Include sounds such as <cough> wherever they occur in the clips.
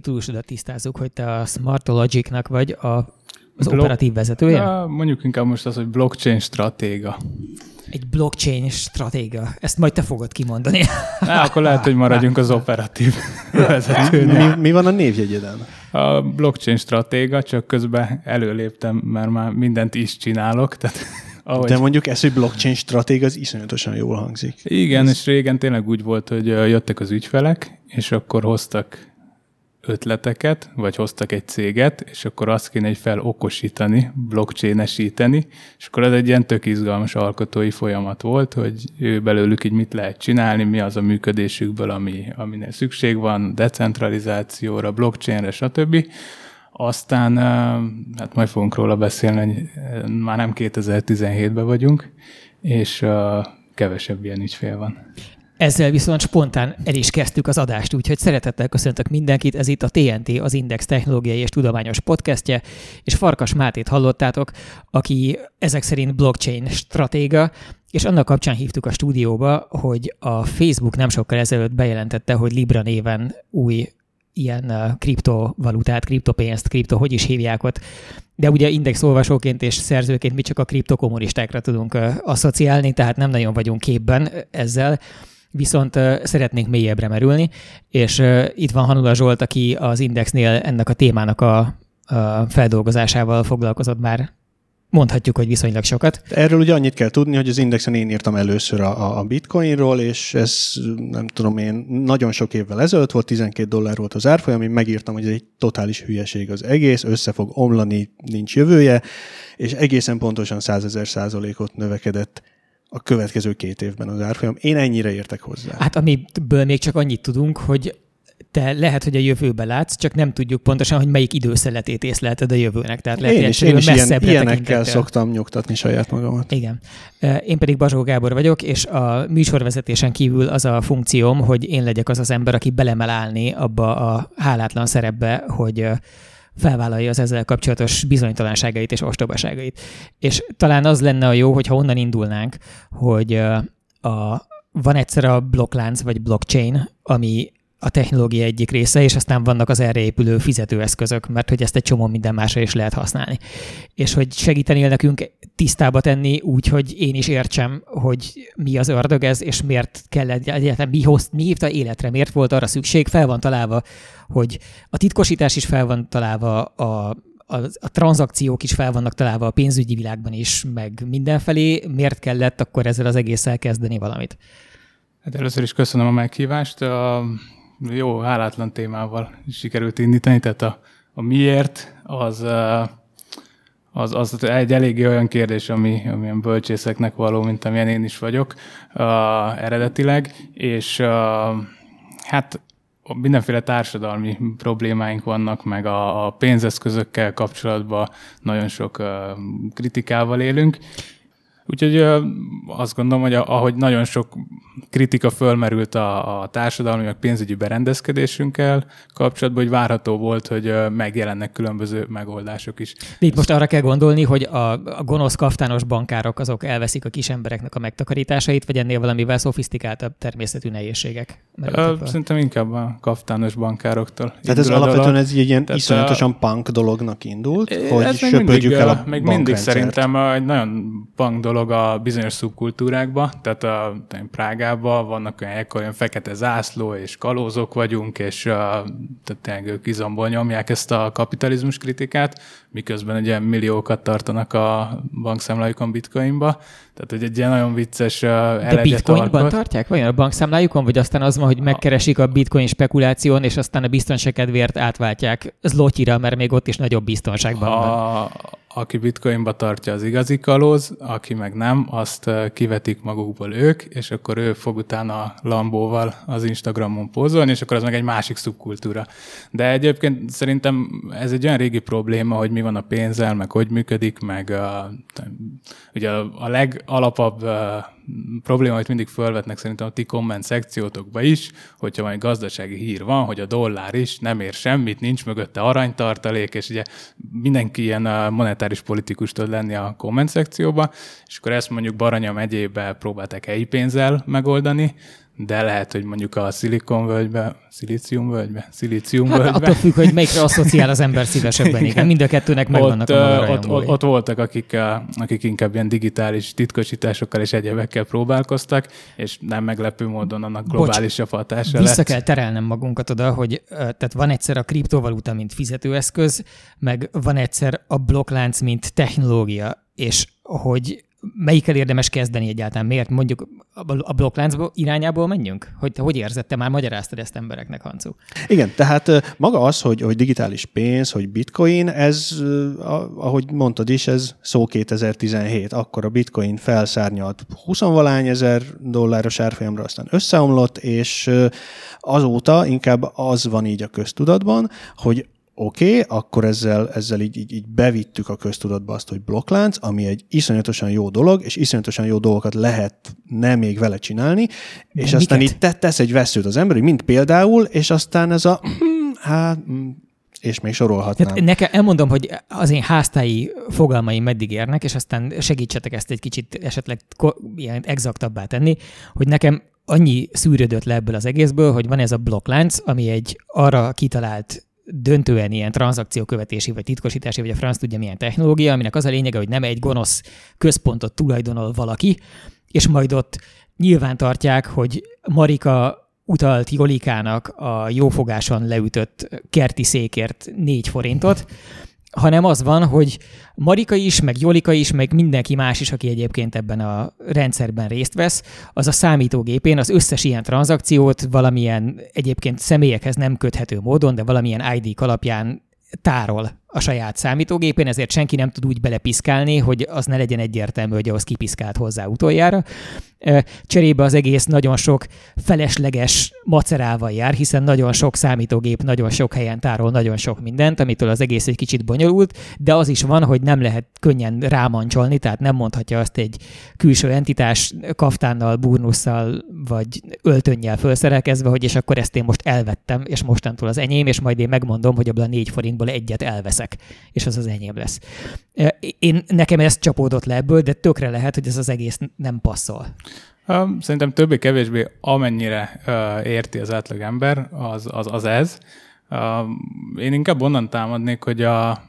titulusodat tisztázzuk, hogy te a Smartologicnak vagy a, az Blo- operatív vezetője? Ja, mondjuk inkább most az, hogy blockchain stratéga. Egy blockchain stratéga. Ezt majd te fogod kimondani. Na, akkor lehet, hogy maradjunk az operatív <laughs> vezetőnél. Mi, mi van a névjegyeden? A blockchain stratéga, csak közben előléptem, mert már mindent is csinálok, tehát ahogy... De mondjuk ez, hogy blockchain stratég, az iszonyatosan jól hangzik. Igen, ez... és régen tényleg úgy volt, hogy jöttek az ügyfelek, és akkor hoztak ötleteket, vagy hoztak egy céget, és akkor azt kéne egy felokosítani, blockchainesíteni, és akkor ez egy ilyen tök izgalmas alkotói folyamat volt, hogy ő belőlük így mit lehet csinálni, mi az a működésükből, ami, aminél szükség van, decentralizációra, blockchainre, stb. Aztán, hát majd fogunk róla beszélni, hogy már nem 2017-ben vagyunk, és kevesebb ilyen ügyfél van. Ezzel viszont spontán el is kezdtük az adást, úgyhogy szeretettel köszöntök mindenkit. Ez itt a TNT, az Index technológiai és tudományos podcastje, és Farkas Mátét hallottátok, aki ezek szerint blockchain stratéga, és annak kapcsán hívtuk a stúdióba, hogy a Facebook nem sokkal ezelőtt bejelentette, hogy Libra néven új ilyen kriptovalutát, kriptopénzt, kripto, hogy is hívják ott. De ugye index olvasóként és szerzőként mi csak a kriptokommunistákra tudunk asszociálni, tehát nem nagyon vagyunk képben ezzel viszont szeretnénk mélyebbre merülni, és itt van Hanula Zsolt, aki az Indexnél ennek a témának a, a feldolgozásával foglalkozott már mondhatjuk, hogy viszonylag sokat. Erről ugye annyit kell tudni, hogy az Indexen én írtam először a, a bitcoinról, és ez nem tudom én, nagyon sok évvel ezelőtt volt, 12 dollár volt az árfolyam, én megírtam, hogy ez egy totális hülyeség az egész, össze fog omlani, nincs jövője, és egészen pontosan 100 ezer százalékot növekedett a következő két évben az árfolyam. Én ennyire értek hozzá. Hát amiből még csak annyit tudunk, hogy te lehet, hogy a jövőbe látsz, csak nem tudjuk pontosan, hogy melyik időszeletét észlelted a jövőnek. Tehát lehet, én is, én is ilyen, ilyenekkel szoktam nyugtatni saját magamat. Igen. Én pedig Bazsó Gábor vagyok, és a műsorvezetésen kívül az a funkcióm, hogy én legyek az az ember, aki belemel állni abba a hálátlan szerepbe, hogy felvállalja az ezzel kapcsolatos bizonytalanságait és ostobaságait. És talán az lenne a jó, hogyha onnan indulnánk, hogy a, van egyszer a blokklánc vagy blockchain, ami a technológia egyik része, és aztán vannak az erre épülő fizetőeszközök, mert hogy ezt egy csomó minden másra is lehet használni. És hogy segítenél nekünk tisztába tenni úgy, hogy én is értsem, hogy mi az ördög ez, és miért kell egyáltalán, mi, hoz, mi hívta életre, miért volt arra szükség, fel van találva, hogy a titkosítás is fel van találva, a, a, a tranzakciók is fel vannak találva a pénzügyi világban is, meg mindenfelé, miért kellett akkor ezzel az egésszel kezdeni valamit? Hát először is köszönöm a meghívást. A jó, hálátlan témával sikerült indítani, tehát a, a miért az, az, az egy eléggé olyan kérdés, ami, amilyen bölcsészeknek való, mint amilyen én is vagyok uh, eredetileg, és uh, hát mindenféle társadalmi problémáink vannak, meg a, a pénzeszközökkel kapcsolatban nagyon sok uh, kritikával élünk, Úgyhogy azt gondolom, hogy ahogy nagyon sok kritika fölmerült a, a társadalmi, meg pénzügyi berendezkedésünkkel kapcsolatban, hogy várható volt, hogy megjelennek különböző megoldások is. De itt most arra kell gondolni, hogy a, a gonosz kaftános bankárok azok elveszik a kis embereknek a megtakarításait, vagy ennél valamivel szofisztikáltabb természetű nehézségek? Szerintem inkább a kaftános bankároktól. Tehát ez alapvetően ez egy ilyen Tehát iszonyatosan a... punk dolognak indult, hogy söpörjük el a Még mindig szerintem egy nagyon punk dolog dolog a bizonyos szubkultúrákba, tehát a Prágában vannak olyan helyek, olyan fekete zászló, és kalózok vagyunk, és a, tehát tényleg ők izomból nyomják ezt a kapitalizmus kritikát, miközben ugye milliókat tartanak a bankszámlájukon bitcoinba. Tehát, hogy egy ilyen nagyon vicces De bitcoinban alkot. tartják? Vagy a bankszámlájukon, vagy aztán az van, hogy megkeresik a bitcoin spekuláción, és aztán a biztonság kedvéért átváltják zlotyira, mert még ott is nagyobb biztonságban a, van aki bitcoinba tartja az igazi kalóz, aki meg nem, azt kivetik magukból ők, és akkor ő fog utána Lambóval az Instagramon pózolni, és akkor az meg egy másik szubkultúra. De egyébként szerintem ez egy olyan régi probléma, hogy mi van a pénzzel, meg hogy működik, meg a, ugye a, legalapabb probléma, amit mindig felvetnek szerintem a ti komment szekciótokba is, hogyha majd gazdasági hír van, hogy a dollár is nem ér semmit, nincs mögötte aranytartalék, és ugye mindenki ilyen monetáris politikus tud lenni a komment szekcióba, és akkor ezt mondjuk Baranya megyébe próbálták helyi pénzzel megoldani, de lehet, hogy mondjuk a szilikonvölgybe, szilíciumvölgybe, szilíciumvölgybe. Hát attól függ, hogy melyikre asszociál az ember szívesebben, igen. Mind a kettőnek megvannak ott, a ott, ott, ott, voltak, akik, akik inkább ilyen digitális titkosításokkal és egyebekkel próbálkoztak, és nem meglepő módon annak globálisabb hatása Vissza lett. kell terelnem magunkat oda, hogy tehát van egyszer a kriptovaluta, mint fizetőeszköz, meg van egyszer a blokklánc, mint technológia, és hogy melyikkel érdemes kezdeni egyáltalán? Miért mondjuk a blokkláncba irányából menjünk? Hogy te hogy érzed? Már magyaráztad ezt embereknek, Hancu. Igen, tehát maga az, hogy, hogy digitális pénz, hogy bitcoin, ez, ahogy mondtad is, ez szó 2017. Akkor a bitcoin felszárnyalt 20 valány ezer dolláros árfolyamra, aztán összeomlott, és azóta inkább az van így a köztudatban, hogy oké, okay, akkor ezzel, ezzel így, így, így bevittük a köztudatba azt, hogy blokklánc, ami egy iszonyatosan jó dolog, és iszonyatosan jó dolgokat lehet nem még vele csinálni, De és aztán itt tesz egy veszőt az ember, mint például, és aztán ez a <clears throat> hát, és még sorolhatnám. Tehát nekem elmondom, hogy az én háztáji fogalmaim meddig érnek, és aztán segítsetek ezt egy kicsit esetleg ilyen exaktabbá tenni, hogy nekem annyi szűrődött le ebből az egészből, hogy van ez a blokklánc, ami egy arra kitalált döntően ilyen tranzakciókövetési, vagy titkosítási, vagy a franc tudja milyen technológia, aminek az a lényege, hogy nem egy gonosz központot tulajdonol valaki, és majd ott nyilván tartják, hogy Marika utalt Jolikának a jófogáson leütött kerti székért négy forintot, hanem az van, hogy Marika is, meg Jolika is, meg mindenki más is, aki egyébként ebben a rendszerben részt vesz, az a számítógépén az összes ilyen tranzakciót valamilyen egyébként személyekhez nem köthető módon, de valamilyen ID alapján tárol a saját számítógépén, ezért senki nem tud úgy belepiszkálni, hogy az ne legyen egyértelmű, hogy ahhoz kipiszkált hozzá utoljára. Cserébe az egész nagyon sok felesleges macerával jár, hiszen nagyon sok számítógép nagyon sok helyen tárol nagyon sok mindent, amitől az egész egy kicsit bonyolult, de az is van, hogy nem lehet könnyen rámancsolni, tehát nem mondhatja azt egy külső entitás kaftánnal, burnusszal vagy öltönnyel felszerelkezve, hogy és akkor ezt én most elvettem, és mostantól az enyém, és majd én megmondom, hogy abban a négy forintból egyet elveszek, és az az enyém lesz. Én, nekem ez csapódott le ebből, de tökre lehet, hogy ez az egész nem passzol. Szerintem többé-kevésbé amennyire érti az átlag ember, az, az, az ez. Én inkább onnan támadnék, hogy a,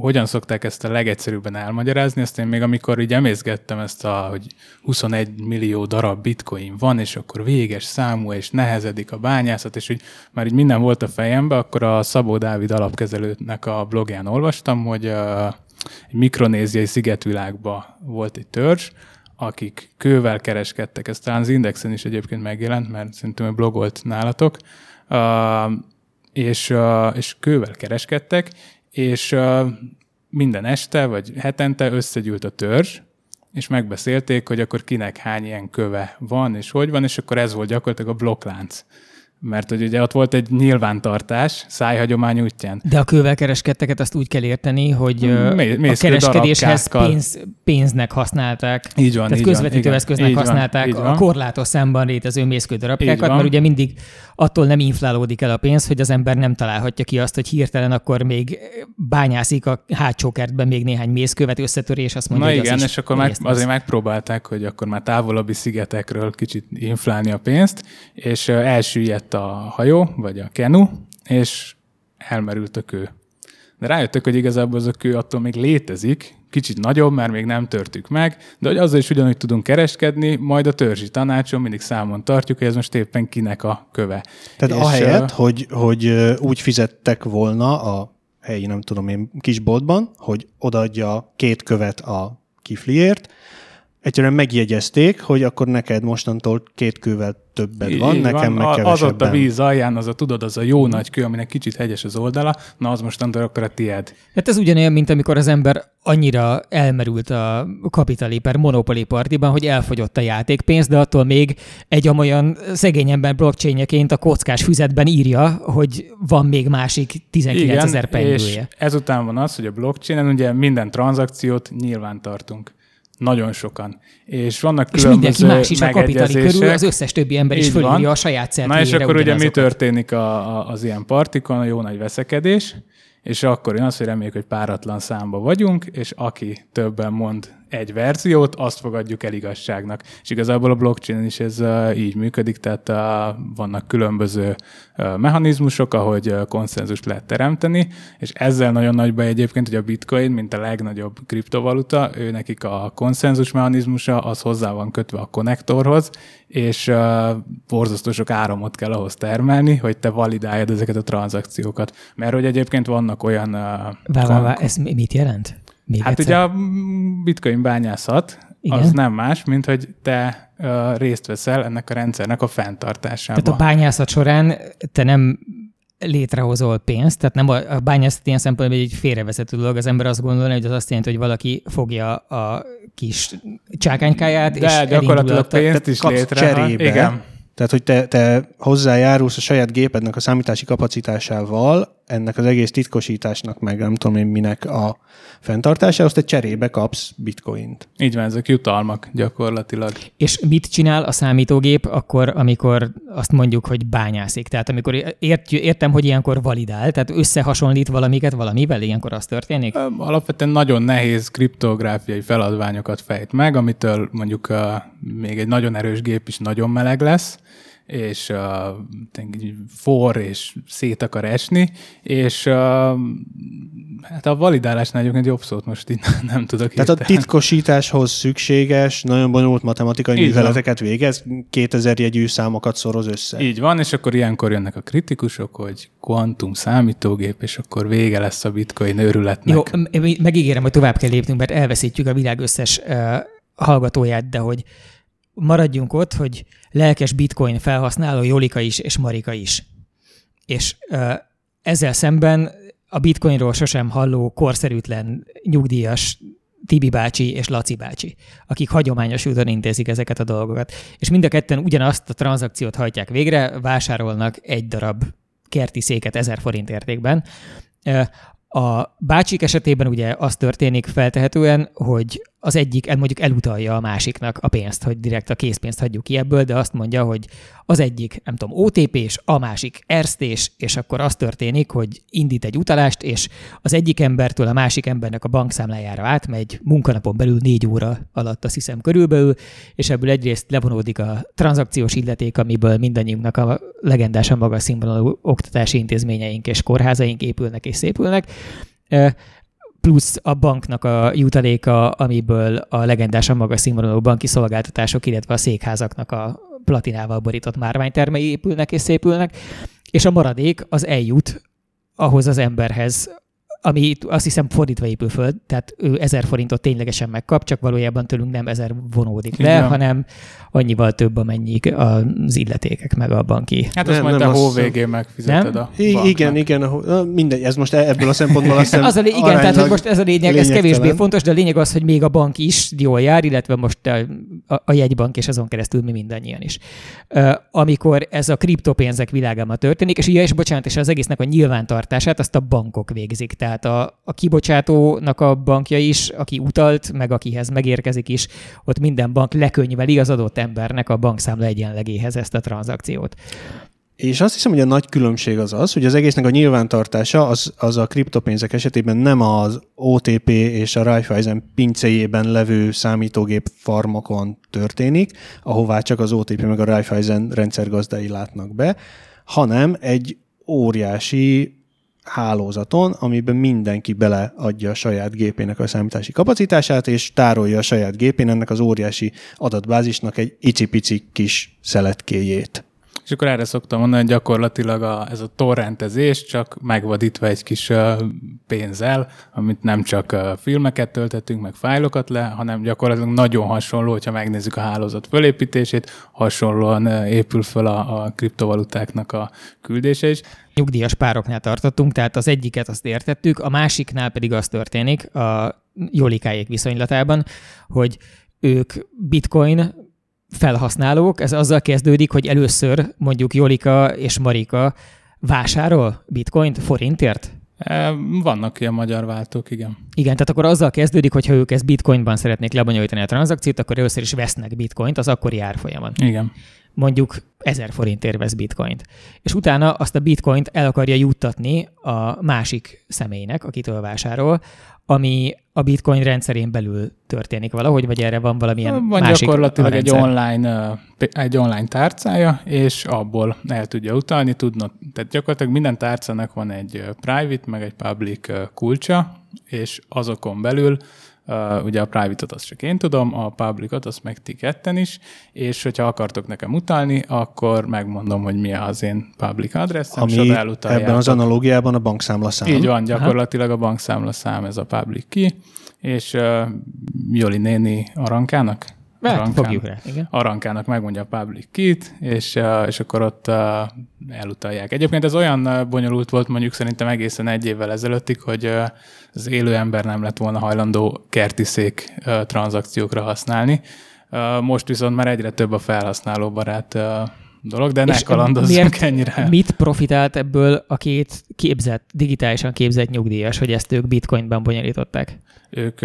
hogyan szokták ezt a legegyszerűbben elmagyarázni, azt én még amikor így emészgettem ezt a, hogy 21 millió darab bitcoin van, és akkor véges számú, és nehezedik a bányászat, és hogy már így minden volt a fejembe, akkor a Szabó Dávid alapkezelőnek a blogján olvastam, hogy egy mikronéziai szigetvilágban volt egy törzs, akik kővel kereskedtek, ez talán az Indexen is egyébként megjelent, mert szerintem blogolt nálatok, és, és kővel kereskedtek, és minden este vagy hetente összegyűlt a törzs, és megbeszélték, hogy akkor kinek hány ilyen köve van, és hogy van, és akkor ez volt gyakorlatilag a blokklánc. Mert hogy ugye ott volt egy nyilvántartás szájhagyomány útján. De a kővel kereskedteket azt úgy kell érteni, hogy Mé- a kereskedéshez pénz, pénznek használták. Így van, Tehát közvetítő eszköznek használták van, a korlátos számban létező mészkő darabkákat, mert ugye mindig attól nem inflálódik el a pénz, hogy az ember nem találhatja ki azt, hogy hirtelen akkor még bányászik a hátsó kertben még néhány mészkövet, összetörés, azt mondja, Na hogy igen, az és akkor meg, azért megpróbálták, hogy akkor már távolabbi szigetekről kicsit inflálni a pénzt, és elsüllyedt a hajó, vagy a kenu, és elmerült a kő. De rájöttek, hogy igazából az a kő attól még létezik, kicsit nagyobb, mert még nem törtük meg, de hogy azzal is ugyanúgy tudunk kereskedni, majd a törzsi tanácson mindig számon tartjuk, hogy ez most éppen kinek a köve. Tehát és ahelyett, uh, hogy, hogy úgy fizettek volna a helyi, nem tudom én, kisboltban, hogy odaadja két követ a kifliért, egyszerűen megjegyezték, hogy akkor neked mostantól két kővel többet van, nekem van. meg kevesebben. Az ott a víz alján, az a tudod, az a jó nagy kő, aminek kicsit hegyes az oldala, na az mostantól akkor a tied. Hát ez ugyanolyan, mint amikor az ember annyira elmerült a kapitali per monopoli partiban, hogy elfogyott a játékpénz, de attól még egy olyan szegény ember blockchainjeként a kockás füzetben írja, hogy van még másik 19 ezer pengője. ezután van az, hogy a blockchainen ugye minden tranzakciót nyilván tartunk. Nagyon sokan. És vannak és mindenki más is a kapitali körül, az összes többi ember is fölírja a saját Na és akkor ugye mi történik a, a, az ilyen partikon, a jó nagy veszekedés, és akkor én azt, hogy reméljük, hogy páratlan számba vagyunk, és aki többen mond egy verziót, azt fogadjuk el igazságnak. És igazából a blockchain is ez így működik, tehát vannak különböző mechanizmusok, ahogy konszenzust lehet teremteni, és ezzel nagyon nagy baj egyébként, hogy a bitcoin, mint a legnagyobb kriptovaluta, ő nekik a konszenzus mechanizmusa, az hozzá van kötve a konnektorhoz, és borzasztó sok áramot kell ahhoz termelni, hogy te validáljad ezeket a tranzakciókat. Mert hogy egyébként vannak olyan... Vá, vá, vá, ez mit jelent? Még hát egyszer? ugye a bitcoin bányászat Igen? az nem más, mint hogy te uh, részt veszel ennek a rendszernek a fenntartásában. Tehát a bányászat során te nem létrehozol pénzt, tehát nem a, a bányászat ilyen szempontból egy félrevezető dolog. Az ember azt gondolja, hogy az azt jelenti, hogy valaki fogja a kis csákánykáját, De és gyakorlatilag pénzt is létre. Cserébe. Igen tehát, hogy te, te hozzájárulsz a saját gépednek a számítási kapacitásával ennek az egész titkosításnak, meg nem tudom én minek a fenntartásához, te cserébe kapsz bitcoint. Így van, ezek jutalmak gyakorlatilag. És mit csinál a számítógép akkor, amikor azt mondjuk, hogy bányászik? Tehát amikor ért, értem, hogy ilyenkor validál, tehát összehasonlít valamiket valamivel, ilyenkor az történik? Alapvetően nagyon nehéz kriptográfiai feladványokat fejt meg, amitől mondjuk még egy nagyon erős gép is nagyon meleg lesz, és uh, for, és szét akar esni, és uh, hát a validálásnál egyébként jobb szót most itt <laughs> nem tudok Tehát hirtelen. a titkosításhoz szükséges, nagyon bonyolult matematikai műveleteket végez, 2000 jegyű számokat szoroz össze. Így van, és akkor ilyenkor jönnek a kritikusok, hogy kvantum számítógép, és akkor vége lesz a bitcoin őrületnek. Jó, megígérem, hogy tovább kell lépnünk, mert elveszítjük a világ összes uh, hallgatóját, de hogy maradjunk ott, hogy lelkes bitcoin felhasználó Jolika is és Marika is. És ezzel szemben a bitcoinról sosem halló korszerűtlen nyugdíjas Tibi bácsi és Laci bácsi, akik hagyományos úton intézik ezeket a dolgokat. És mind a ketten ugyanazt a tranzakciót hajtják végre, vásárolnak egy darab kerti széket ezer forint értékben. A bácsik esetében ugye az történik feltehetően, hogy az egyik mondjuk elutalja a másiknak a pénzt, hogy direkt a készpénzt hagyjuk ki ebből, de azt mondja, hogy az egyik, nem tudom, OTP-s, a másik erstés, és akkor az történik, hogy indít egy utalást, és az egyik embertől a másik embernek a bankszámlájára átmegy munkanapon belül négy óra alatt, azt hiszem körülbelül, és ebből egyrészt levonódik a tranzakciós illeték, amiből mindannyiunknak a legendásan magas színvonalú oktatási intézményeink és kórházaink épülnek és szépülnek, plusz a banknak a jutaléka, amiből a legendásan magas színvonalú banki szolgáltatások, illetve a székházaknak a platinával borított márványtermei épülnek és szépülnek, és a maradék az eljut ahhoz az emberhez, ami azt hiszem fordítva épül föl, tehát ő ezer forintot ténylegesen megkap, csak valójában tőlünk nem ezer vonódik le, Igen. hanem annyival több, amennyi az illetékek meg a banki. Hát azt majd a hó végén megfizeted nem? a banknak. Igen, igen, a, mindegy, ez most e- ebből a szempontból azt <laughs> az a lé- Igen, tehát hogy most ez a lényeg, ez kevésbé fontos, de a lényeg az, hogy még a bank is jól jár, illetve most a, a, a jegybank és azon keresztül mi mindannyian is. Uh, amikor ez a kriptopénzek világában történik, és ugye, és bocsánat, és az egésznek a nyilvántartását azt a bankok végzik. Tehát a, a kibocsátónak a bankja is, aki utalt, meg akihez megérkezik is, ott minden bank lekönyveli az adott embernek a bankszámla egyenlegéhez ezt a tranzakciót. És azt hiszem, hogy a nagy különbség az az, hogy az egésznek a nyilvántartása az, az a kriptopénzek esetében nem az OTP és a Raiffeisen pincéjében levő számítógép farmokon történik, ahová csak az OTP meg a Raiffeisen rendszergazdái látnak be, hanem egy óriási hálózaton, amiben mindenki beleadja a saját gépének a számítási kapacitását, és tárolja a saját gépén ennek az óriási adatbázisnak egy icipici kis szeletkéjét. És akkor erre szoktam mondani, hogy gyakorlatilag a, ez a torrentezés csak megvadítva egy kis pénzzel, amit nem csak filmeket töltetünk, meg fájlokat le, hanem gyakorlatilag nagyon hasonló, hogyha megnézzük a hálózat fölépítését, hasonlóan épül föl a, a kriptovalutáknak a küldése is. Nyugdíjas pároknál tartottunk, tehát az egyiket azt értettük, a másiknál pedig az történik a Jolikáék viszonylatában, hogy ők bitcoin felhasználók, ez azzal kezdődik, hogy először mondjuk Jolika és Marika vásárol bitcoint forintért? E, vannak ilyen magyar váltók, igen. Igen, tehát akkor azzal kezdődik, hogy ha ők ezt bitcoinban szeretnék lebonyolítani a tranzakciót, akkor először is vesznek bitcoint az akkori árfolyamon. Igen. Mondjuk 1000 forintért vesz bitcoint. És utána azt a bitcoint el akarja juttatni a másik személynek, akitől vásárol, ami a bitcoin rendszerén belül történik valahogy, vagy erre van valamilyen van másik gyakorlatilag egy online, egy online tárcája, és abból el tudja utalni, tudna, tehát gyakorlatilag minden tárcának van egy private, meg egy public kulcsa, és azokon belül Uh, ugye a private-ot azt csak én tudom, a public-ot azt meg ti ketten is, és hogyha akartok nekem utalni, akkor megmondom, hogy mi az én public addressem, Ami és oda elutaljátok. ebben az analógiában a bankszámla szám. Így van, gyakorlatilag a bankszámla szám ez a public key, és uh, Joli néni Arankának? Hát, Arankán- fogjuk rá, igen. Arankának megmondja a public kit, és, és akkor ott elutalják. Egyébként ez olyan bonyolult volt mondjuk szerintem egészen egy évvel ezelőttig, hogy az élő ember nem lett volna hajlandó kertiszék uh, tranzakciókra használni. Most viszont már egyre több a felhasználóbarát dolog, de ne kalandozzunk ennyire. Mit profitált ebből a két képzett, digitálisan képzett nyugdíjas, hogy ezt ők bitcoinban bonyolították? Ők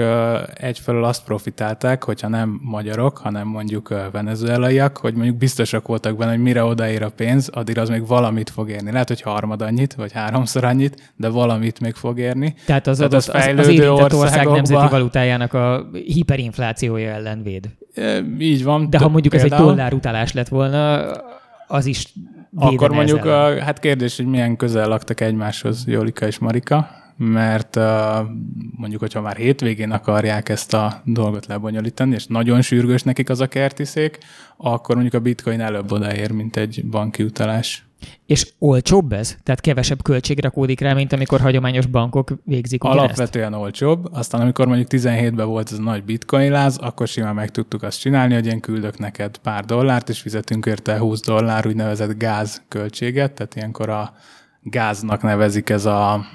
egyfelől azt profitálták, hogyha nem magyarok, hanem mondjuk venezuelaiak, hogy mondjuk biztosak voltak benne, hogy mire odaér a pénz, addig az még valamit fog érni. Lehet, hogy harmad annyit, vagy háromszor annyit, de valamit még fog érni. Tehát az, Tehát az az, az fejlődő érintett ország nemzeti valutájájának a hiperinflációja ellen véd. Így van. De ha mondjuk ez egy például- dollár utalás lett volna, az is Akkor mondjuk, a, hát kérdés, hogy milyen közel laktak egymáshoz Jolika és Marika, mert mondjuk, hogyha már hétvégén akarják ezt a dolgot lebonyolítani, és nagyon sürgős nekik az a kertiszék, akkor mondjuk a bitcoin előbb odaér, mint egy banki utalás. És olcsóbb ez? Tehát kevesebb költség rakódik rá, mint amikor hagyományos bankok végzik ugyanezt? Alapvetően olcsóbb, aztán amikor mondjuk 17-ben volt ez a nagy bitcoin láz, akkor simán meg tudtuk azt csinálni, hogy én küldök neked pár dollárt, és fizetünk érte 20 dollár úgynevezett gáz költséget, tehát ilyenkor a gáznak nevezik ez a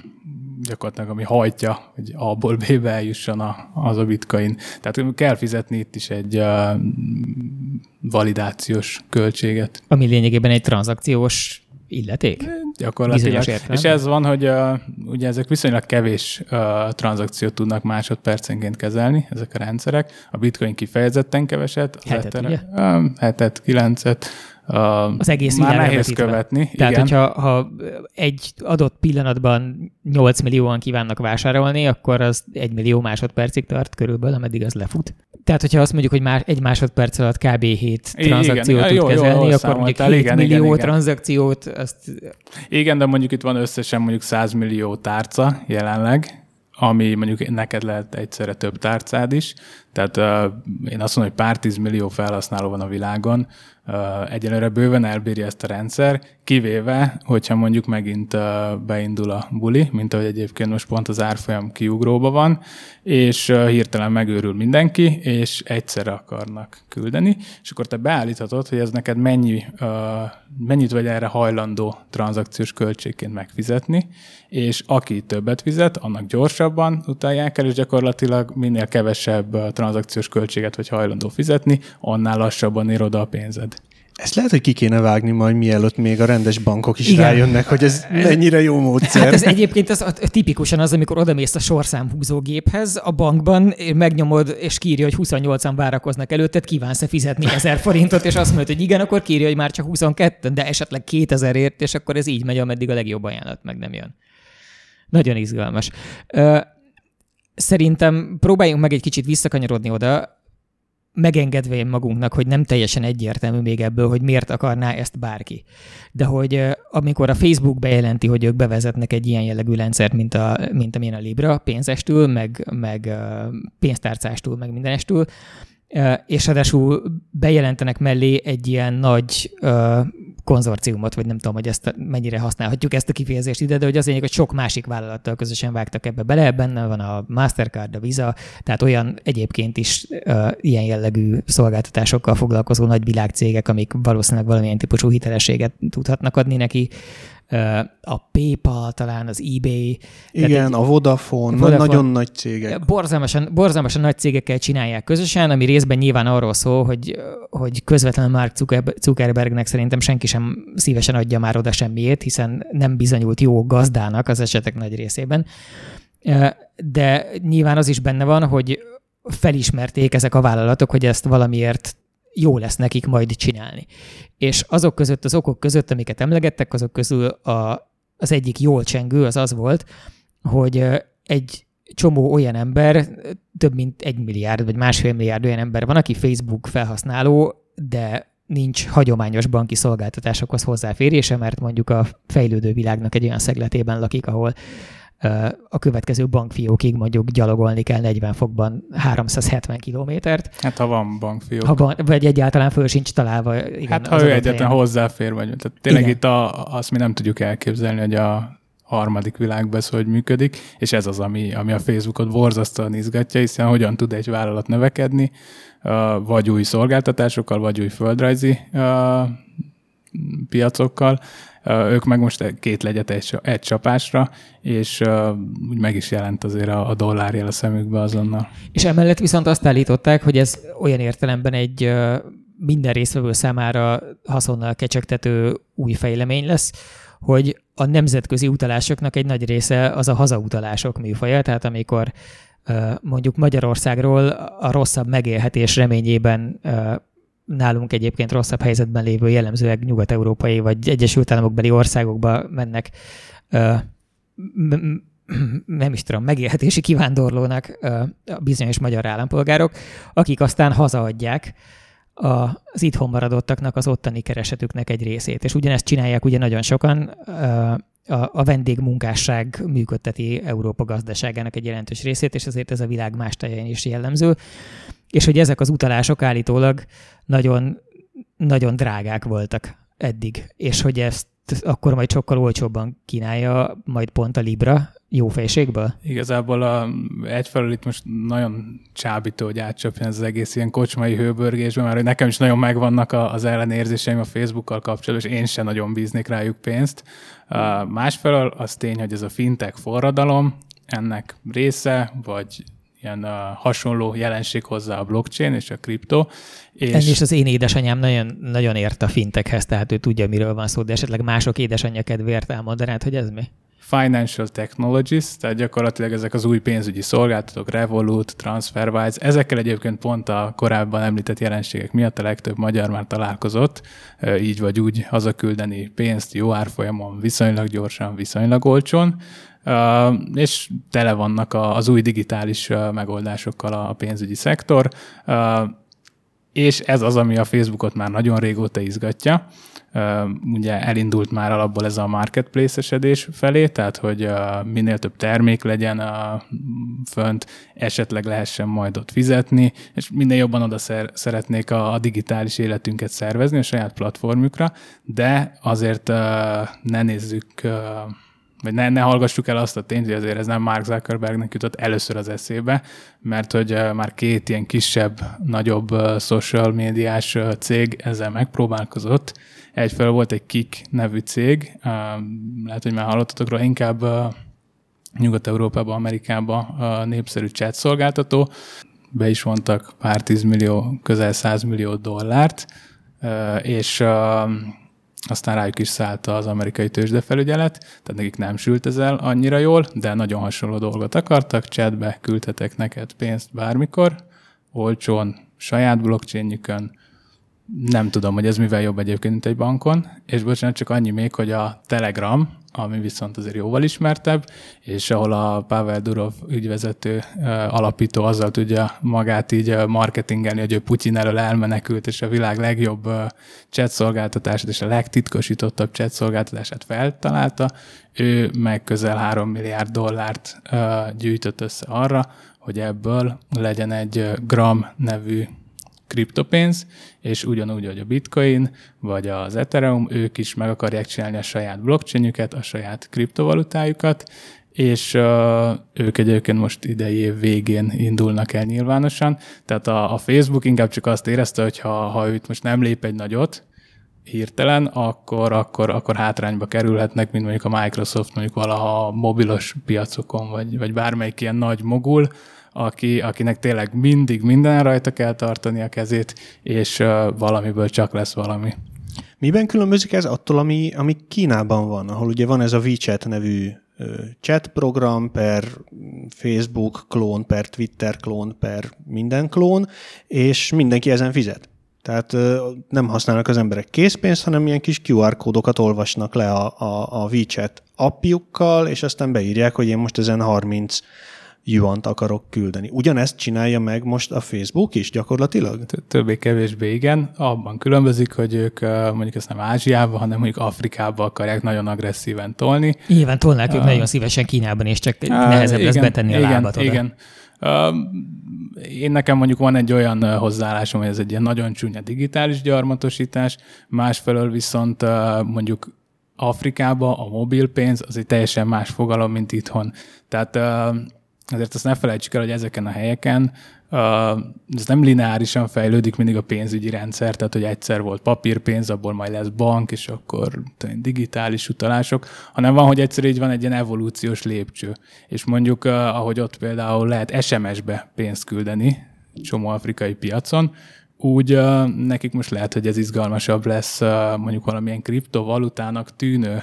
gyakorlatilag, ami hajtja, hogy A-ból B-be eljusson a, az a bitcoin. Tehát kell fizetni itt is egy validációs költséget. Ami lényegében egy tranzakciós illeték? Gyakorlatilag. Bizonyos értelemben. És ez van, hogy uh, ugye ezek viszonylag kevés uh, tranzakciót tudnak másodpercenként kezelni, ezek a rendszerek. A bitcoin kifejezetten keveset. Az Hetet, Ether- ugye? Um, hetet, kilencet. Az egész Már nehéz vetítve. követni. Tehát, igen. hogyha ha egy adott pillanatban 8 millióan kívánnak vásárolni, akkor az 1 millió másodpercig tart körülbelül, ameddig az lefut. Tehát, hogyha azt mondjuk, hogy már egy másodperc alatt kb. 7 Igen, tranzakciót igen. tud Jó, jó, kezelni, jól akkor mondjuk számoltál. 7 Igen, millió igen, igen. tranzakciót, azt Igen, de mondjuk itt van összesen mondjuk 100 millió tárca jelenleg, ami mondjuk neked lehet egyszerre több tárcád is. Tehát uh, én azt mondom, hogy pár tízmillió felhasználó van a világon, egyelőre bőven elbírja ezt a rendszer, kivéve, hogyha mondjuk megint beindul a buli, mint ahogy egyébként most pont az árfolyam kiugróba van, és hirtelen megőrül mindenki, és egyszerre akarnak küldeni, és akkor te beállíthatod, hogy ez neked mennyi, mennyit vagy erre hajlandó tranzakciós költségként megfizetni, és aki többet fizet, annak gyorsabban utalják el, és gyakorlatilag minél kevesebb uh, tranzakciós költséget vagy hajlandó fizetni, annál lassabban ér oda a pénzed. Ezt lehet, hogy ki kéne vágni majd, mielőtt még a rendes bankok is Igen. rájönnek, hogy ez mennyire jó módszer. Hát ez egyébként az, tipikusan az, amikor odamész a sorszámhúzógéphez a bankban, megnyomod és kírja, hogy 28-an várakoznak előtted, kívánsz-e fizetni 1000 forintot, és azt mondod, hogy igen, akkor kírja, hogy már csak 22, de esetleg 2000 ért, és akkor ez így megy, ameddig a legjobb ajánlat meg nem jön. Nagyon izgalmas. Szerintem próbáljunk meg egy kicsit visszakanyarodni oda, megengedve magunknak, hogy nem teljesen egyértelmű még ebből, hogy miért akarná ezt bárki. De hogy amikor a Facebook bejelenti, hogy ők bevezetnek egy ilyen jellegű rendszert, mint, a, mint amilyen a Libra, pénzestül, meg, meg pénztárcástól, meg mindenestől, ö, és ráadásul bejelentenek mellé egy ilyen nagy konzorciumot, vagy nem tudom, hogy ezt mennyire használhatjuk ezt a kifejezést ide, de hogy az lényeg, hogy sok másik vállalattal közösen vágtak ebbe bele, benne van a Mastercard, a Visa, tehát olyan egyébként is uh, ilyen jellegű szolgáltatásokkal foglalkozó nagy világcégek, amik valószínűleg valamilyen típusú hitelességet tudhatnak adni neki. A PayPal, talán az eBay. Igen, a Vodafone, Vodafone. nagyon nagy cégek. Borzalmasan, borzalmasan nagy cégekkel csinálják közösen, ami részben nyilván arról szól, hogy, hogy közvetlenül Mark Zucker- Zuckerbergnek szerintem senki sem szívesen adja már oda semmiét, hiszen nem bizonyult jó gazdának az esetek nagy részében. De nyilván az is benne van, hogy felismerték ezek a vállalatok, hogy ezt valamiért jó lesz nekik majd csinálni. És azok között, az okok között, amiket emlegettek, azok közül a, az egyik jól csengő az az volt, hogy egy csomó olyan ember, több mint egy milliárd vagy másfél milliárd olyan ember van, aki Facebook felhasználó, de nincs hagyományos banki szolgáltatásokhoz hozzáférése, mert mondjuk a fejlődő világnak egy olyan szegletében lakik, ahol a következő bankfiókig mondjuk gyalogolni kell 40 fokban 370 kilométert. Hát ha van bankfiók. Ha van, vagy egyáltalán föl sincs találva. Igen, hát ha ő egyáltalán hozzáfér, vagy. Tehát tényleg igen. itt a, azt mi nem tudjuk elképzelni, hogy a harmadik világban ez hogy működik, és ez az, ami, ami a Facebookot borzasztóan izgatja, hiszen hogyan tud egy vállalat növekedni, vagy új szolgáltatásokkal, vagy új földrajzi piacokkal, ők meg most két legyet egy, egy csapásra, és úgy meg is jelent azért a, a dollárjel a szemükbe azonnal. És emellett viszont azt állították, hogy ez olyan értelemben egy minden résztvevő számára haszonnal kecsegtető új fejlemény lesz, hogy a nemzetközi utalásoknak egy nagy része az a hazautalások műfaja, tehát amikor mondjuk Magyarországról a rosszabb megélhetés reményében nálunk egyébként rosszabb helyzetben lévő jellemzőek nyugat-európai vagy Egyesült Államokbeli országokba mennek nem is tudom, megélhetési kivándorlónak a bizonyos magyar állampolgárok, akik aztán hazaadják az itthon maradottaknak az ottani keresetüknek egy részét. És ugyanezt csinálják ugye nagyon sokan, a, a vendégmunkásság működteti Európa gazdaságának egy jelentős részét, és ezért ez a világ más táján is jellemző. És hogy ezek az utalások állítólag nagyon, nagyon drágák voltak eddig, és hogy ezt akkor majd sokkal olcsóbban kínálja majd pont a Libra jó fejségből? Igazából a, egyfelől itt most nagyon csábító, hogy átcsapjon az egész ilyen kocsmai hőbörgésben, mert nekem is nagyon megvannak az ellenérzéseim a Facebookkal kapcsolatban, és én sem nagyon bíznék rájuk pénzt. Másfelől az tény, hogy ez a fintech forradalom, ennek része, vagy ilyen uh, hasonló jelenség hozzá a blockchain és a kripto. És... Ennél is az én édesanyám nagyon, nagyon ért a fintekhez, tehát ő tudja, miről van szó, de esetleg mások édesanyja kedvéért elmondanád, hogy ez mi? Financial Technologies, tehát gyakorlatilag ezek az új pénzügyi szolgáltatók, Revolut, TransferWise, ezekkel egyébként pont a korábban említett jelenségek miatt a legtöbb magyar már találkozott, így vagy úgy hazaküldeni pénzt jó árfolyamon, viszonylag gyorsan, viszonylag olcsón, és tele vannak az új digitális megoldásokkal a pénzügyi szektor, és ez az, ami a Facebookot már nagyon régóta izgatja. Ugye elindult már alapból ez a marketplace esedés felé, tehát hogy minél több termék legyen fönt, esetleg lehessen majd ott fizetni, és minél jobban oda szeretnék a digitális életünket szervezni a saját platformjukra, de azért ne nézzük vagy ne, ne hallgassuk el azt a tényt, hogy azért ez nem Mark Zuckerbergnek jutott először az eszébe, mert hogy már két ilyen kisebb, nagyobb social médiás cég ezzel megpróbálkozott. Egyfelől volt egy Kik nevű cég, lehet, hogy már hallottatok róla, inkább Nyugat-Európában, Amerikában népszerű chat szolgáltató. Be is vontak pár tízmillió, közel százmillió dollárt, és aztán rájuk is szállt az amerikai tőzsdefelügyelet, tehát nekik nem sült ez el annyira jól, de nagyon hasonló dolgot akartak, chatbe küldhetek neked pénzt bármikor, olcsón, saját blockchainjükön, nem tudom, hogy ez mivel jobb egyébként, mint egy bankon, és bocsánat, csak annyi még, hogy a Telegram, ami viszont azért jóval ismertebb, és ahol a Pavel Durov ügyvezető alapító azzal tudja magát így marketingelni, hogy ő Putyin elől elmenekült, és a világ legjobb chat szolgáltatását és a legtitkosítottabb chat szolgáltatását feltalálta, ő meg közel 3 milliárd dollárt gyűjtött össze arra, hogy ebből legyen egy Gram nevű kriptopénz, és ugyanúgy, hogy a bitcoin, vagy az Ethereum, ők is meg akarják csinálni a saját blockchainjüket, a saját kriptovalutájukat, és uh, ők egyébként most idei év végén indulnak el nyilvánosan. Tehát a, a Facebook inkább csak azt érezte, hogy ha, ha őt most nem lép egy nagyot, hirtelen, akkor, akkor, akkor hátrányba kerülhetnek, mint mondjuk a Microsoft mondjuk valaha mobilos piacokon, vagy, vagy bármelyik ilyen nagy mogul, aki, akinek tényleg mindig minden rajta kell tartani a kezét, és valamiből csak lesz valami. Miben különbözik ez attól, ami, ami Kínában van, ahol ugye van ez a WeChat nevű chat program per Facebook klón, per Twitter klón, per minden klón, és mindenki ezen fizet. Tehát nem használnak az emberek készpénzt, hanem ilyen kis QR kódokat olvasnak le a, a, a WeChat appjukkal, és aztán beírják, hogy én most ezen 30 yuant akarok küldeni. Ugyanezt csinálja meg most a Facebook is gyakorlatilag? Többé-kevésbé igen. Abban különbözik, hogy ők mondjuk ezt nem Ázsiába, hanem mondjuk Afrikába akarják nagyon agresszíven tolni. Nyilván tolnák ők uh, nagyon szívesen Kínában, és csak uh, nehezebb igen, lesz betenni a igen, lábat oda. Igen. Uh, én nekem mondjuk van egy olyan hozzáállásom, hogy ez egy ilyen nagyon csúnya digitális gyarmatosítás, másfelől viszont uh, mondjuk Afrikába a mobilpénz az egy teljesen más fogalom, mint itthon. Tehát uh, Azért azt ne felejtsük el, hogy ezeken a helyeken ez nem lineárisan fejlődik mindig a pénzügyi rendszer, tehát hogy egyszer volt papírpénz, abból majd lesz bank, és akkor digitális utalások, hanem van, hogy egyszer így van egy ilyen evolúciós lépcső. És mondjuk, ahogy ott például lehet SMS-be pénzt küldeni, csomó afrikai piacon, úgy nekik most lehet, hogy ez izgalmasabb lesz uh, mondjuk valamilyen kriptovalutának tűnő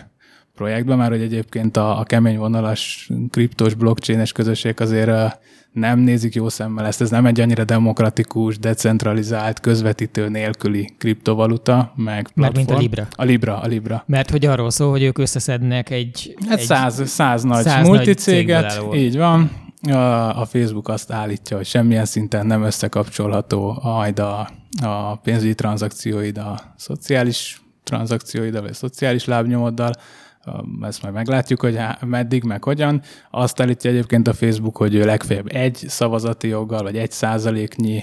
projektben, már hogy egyébként a, a kemény vonalas kriptos blockchain-es közösség azért nem nézik jó szemmel ezt. Ez nem egy annyira demokratikus, decentralizált, közvetítő nélküli kriptovaluta, meg Mert mint a Libra. A Libra, a Libra. Mert hogy arról szól, hogy ők összeszednek egy... Hát egy száz, száz nagy száz multicéget, nagy így van. A Facebook azt állítja, hogy semmilyen szinten nem összekapcsolható majd a, a pénzügyi tranzakcióid a szociális tranzakcióid, vagy a szociális lábnyomoddal, ezt majd meglátjuk, hogy meddig, meg hogyan. Azt állítja egyébként a Facebook, hogy ő legfeljebb egy szavazati joggal, vagy egy százaléknyi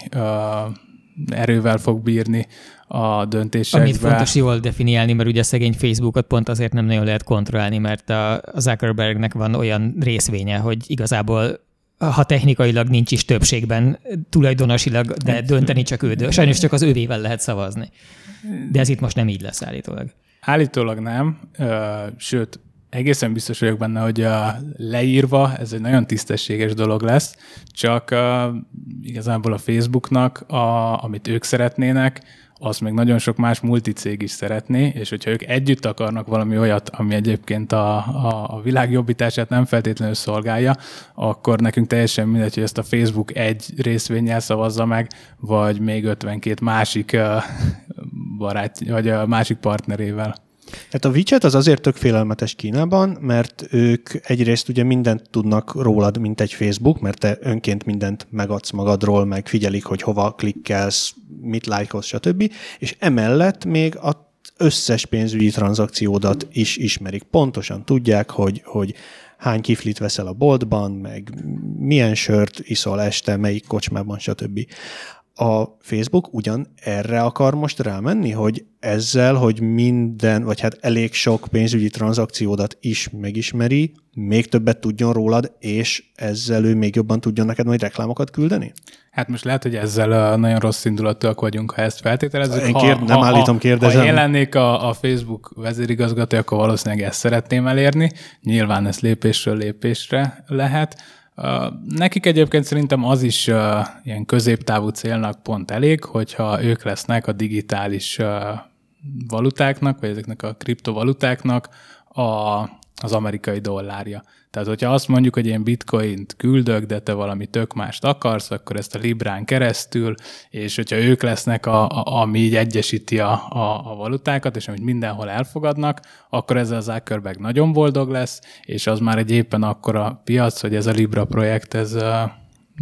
erővel fog bírni a döntésekbe. Amit fontos jól definiálni, mert ugye szegény Facebookot pont azért nem nagyon lehet kontrollálni, mert a Zuckerbergnek van olyan részvénye, hogy igazából ha technikailag nincs is többségben, tulajdonosilag, de dönteni csak ő. Sajnos csak az övével lehet szavazni. De ez itt most nem így lesz állítólag. Állítólag nem, sőt, egészen biztos vagyok benne, hogy leírva ez egy nagyon tisztességes dolog lesz, csak igazából a Facebooknak, a, amit ők szeretnének, azt még nagyon sok más multicég is szeretné, és hogyha ők együtt akarnak valami olyat, ami egyébként a, a, a világ jobbítását nem feltétlenül szolgálja, akkor nekünk teljesen mindegy, hogy ezt a Facebook egy részvényel szavazza meg, vagy még 52 másik barát, vagy a másik partnerével. Hát a WeChat az azért tök félelmetes Kínában, mert ők egyrészt ugye mindent tudnak rólad, mint egy Facebook, mert te önként mindent megadsz magadról, meg figyelik, hogy hova klikkelsz, mit lájkolsz, stb. És emellett még a összes pénzügyi tranzakciódat is ismerik. Pontosan tudják, hogy, hogy hány kiflit veszel a boltban, meg milyen sört iszol este, melyik kocsmában, stb a Facebook ugyan erre akar most rámenni, hogy ezzel, hogy minden, vagy hát elég sok pénzügyi tranzakciódat is megismeri, még többet tudjon rólad, és ezzel ő még jobban tudjon neked majd reklámokat küldeni? Hát most lehet, hogy ezzel nagyon rossz indulatúak vagyunk, ha ezt feltételezzük. Én kér, ha, nem ha, állítom, kérdezem. Ha én lennék a, a Facebook vezérigazgató, akkor valószínűleg ezt szeretném elérni. Nyilván ez lépésről lépésre lehet. Nekik egyébként szerintem az is ilyen középtávú célnak pont elég, hogyha ők lesznek a digitális valutáknak, vagy ezeknek a kriptovalutáknak a, az amerikai dollárja. Tehát, hogyha azt mondjuk, hogy én bitcoint küldök, de te valami tök mást akarsz, akkor ezt a Librán keresztül, és hogyha ők lesznek, a, a, ami így egyesíti a, a, a valutákat, és amit mindenhol elfogadnak, akkor ez az Zuckerberg nagyon boldog lesz, és az már egy éppen akkora piac, hogy ez a Libra projekt, ez,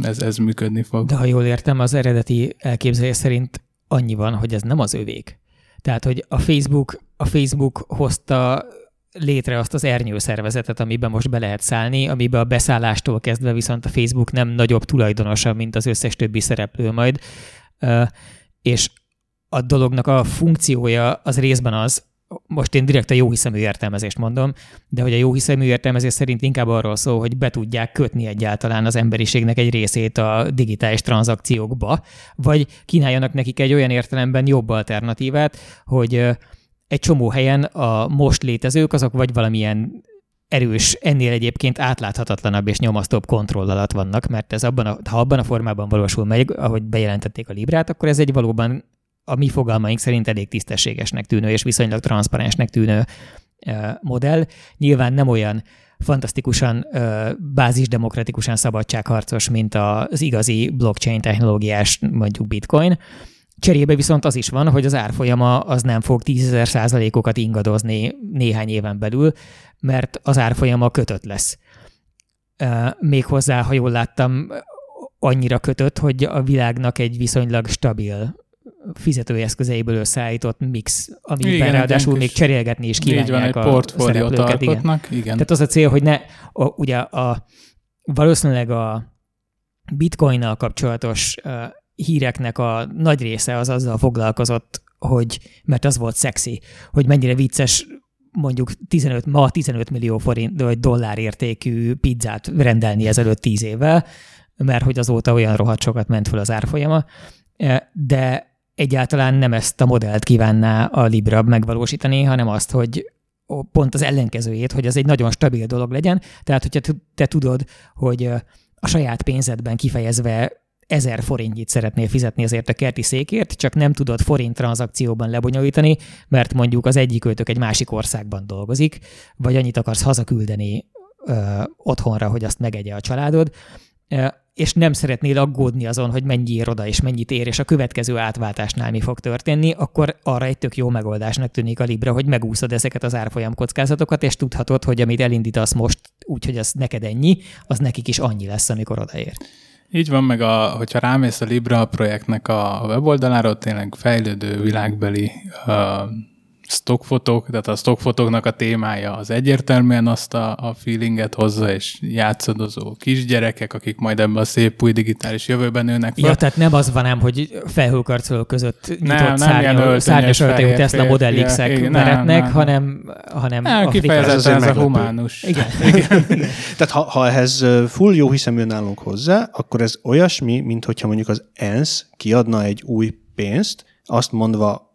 ez, ez működni fog. De ha jól értem, az eredeti elképzelés szerint annyi van, hogy ez nem az övék. Tehát, hogy a Facebook, a Facebook hozta létre azt az ernyő szervezetet, amiben most be lehet szállni, amiben a beszállástól kezdve viszont a Facebook nem nagyobb tulajdonosa, mint az összes többi szereplő majd. És a dolognak a funkciója az részben az, most én direkt a jó hiszemű értelmezést mondom, de hogy a jó hiszemű értelmezés szerint inkább arról szól, hogy be tudják kötni egyáltalán az emberiségnek egy részét a digitális tranzakciókba, vagy kínáljanak nekik egy olyan értelemben jobb alternatívát, hogy egy csomó helyen a most létezők azok vagy valamilyen erős, ennél egyébként átláthatatlanabb és nyomasztóbb kontroll alatt vannak, mert ez abban a, ha abban a formában valósul meg, ahogy bejelentették a Librát, akkor ez egy valóban a mi fogalmaink szerint elég tisztességesnek tűnő és viszonylag transzparensnek tűnő modell. Nyilván nem olyan fantasztikusan bázisdemokratikusan szabadságharcos, mint az igazi blockchain technológiás mondjuk bitcoin, Cserébe viszont az is van, hogy az árfolyama az nem fog 10 százalékokat ingadozni néhány éven belül, mert az árfolyama kötött lesz. Méghozzá, ha jól láttam, annyira kötött, hogy a világnak egy viszonylag stabil fizetőeszközeiből összeállított mix, amiben igen, ráadásul még cserélgetni is kívánják van, a szereplőket. Igen. igen. Tehát az a cél, hogy ne, a, ugye a, valószínűleg a bitcoinnal kapcsolatos híreknek a nagy része az azzal foglalkozott, hogy, mert az volt szexi, hogy mennyire vicces mondjuk 15, ma 15 millió forint vagy dollár értékű pizzát rendelni ezelőtt 10 évvel, mert hogy azóta olyan rohadt sokat ment fel az árfolyama, de egyáltalán nem ezt a modellt kívánná a Libra megvalósítani, hanem azt, hogy pont az ellenkezőjét, hogy ez egy nagyon stabil dolog legyen. Tehát, hogyha te tudod, hogy a saját pénzedben kifejezve ezer forintnyit szeretnél fizetni ezért a kerti székért, csak nem tudod forint tranzakcióban lebonyolítani, mert mondjuk az egyik őtök egy másik országban dolgozik, vagy annyit akarsz hazaküldeni ö, otthonra, hogy azt megegye a családod, és nem szeretnél aggódni azon, hogy mennyi ér oda és mennyit ér, és a következő átváltásnál mi fog történni, akkor arra egy tök jó megoldásnak tűnik a Libra, hogy megúszod ezeket az árfolyam kockázatokat, és tudhatod, hogy amit elindítasz most úgy, hogy az neked ennyi, az nekik is annyi lesz, amikor odaér. Így van, meg a, hogyha rámész a Libra projektnek a weboldalára, tényleg fejlődő világbeli stockfotók, tehát a stockfotóknak a témája az egyértelműen azt a, a feelinget hozza, és játszadozó kisgyerekek, akik majd ebben a szép új digitális jövőben nőnek fel. Ja, tehát nem az van ám, hogy felhőkarcoló között nyitott nem, szárnya, szárnyas öltönyű Tesla Model X-ek veretnek, hanem, hanem nem, kifejezetten ez, ez a humánus. Igen. <laughs> Igen. <laughs> tehát ha, ha ehhez full jó hiszeműen állunk hozzá, akkor ez olyasmi, mint hogyha mondjuk az ENSZ kiadna egy új pénzt, azt mondva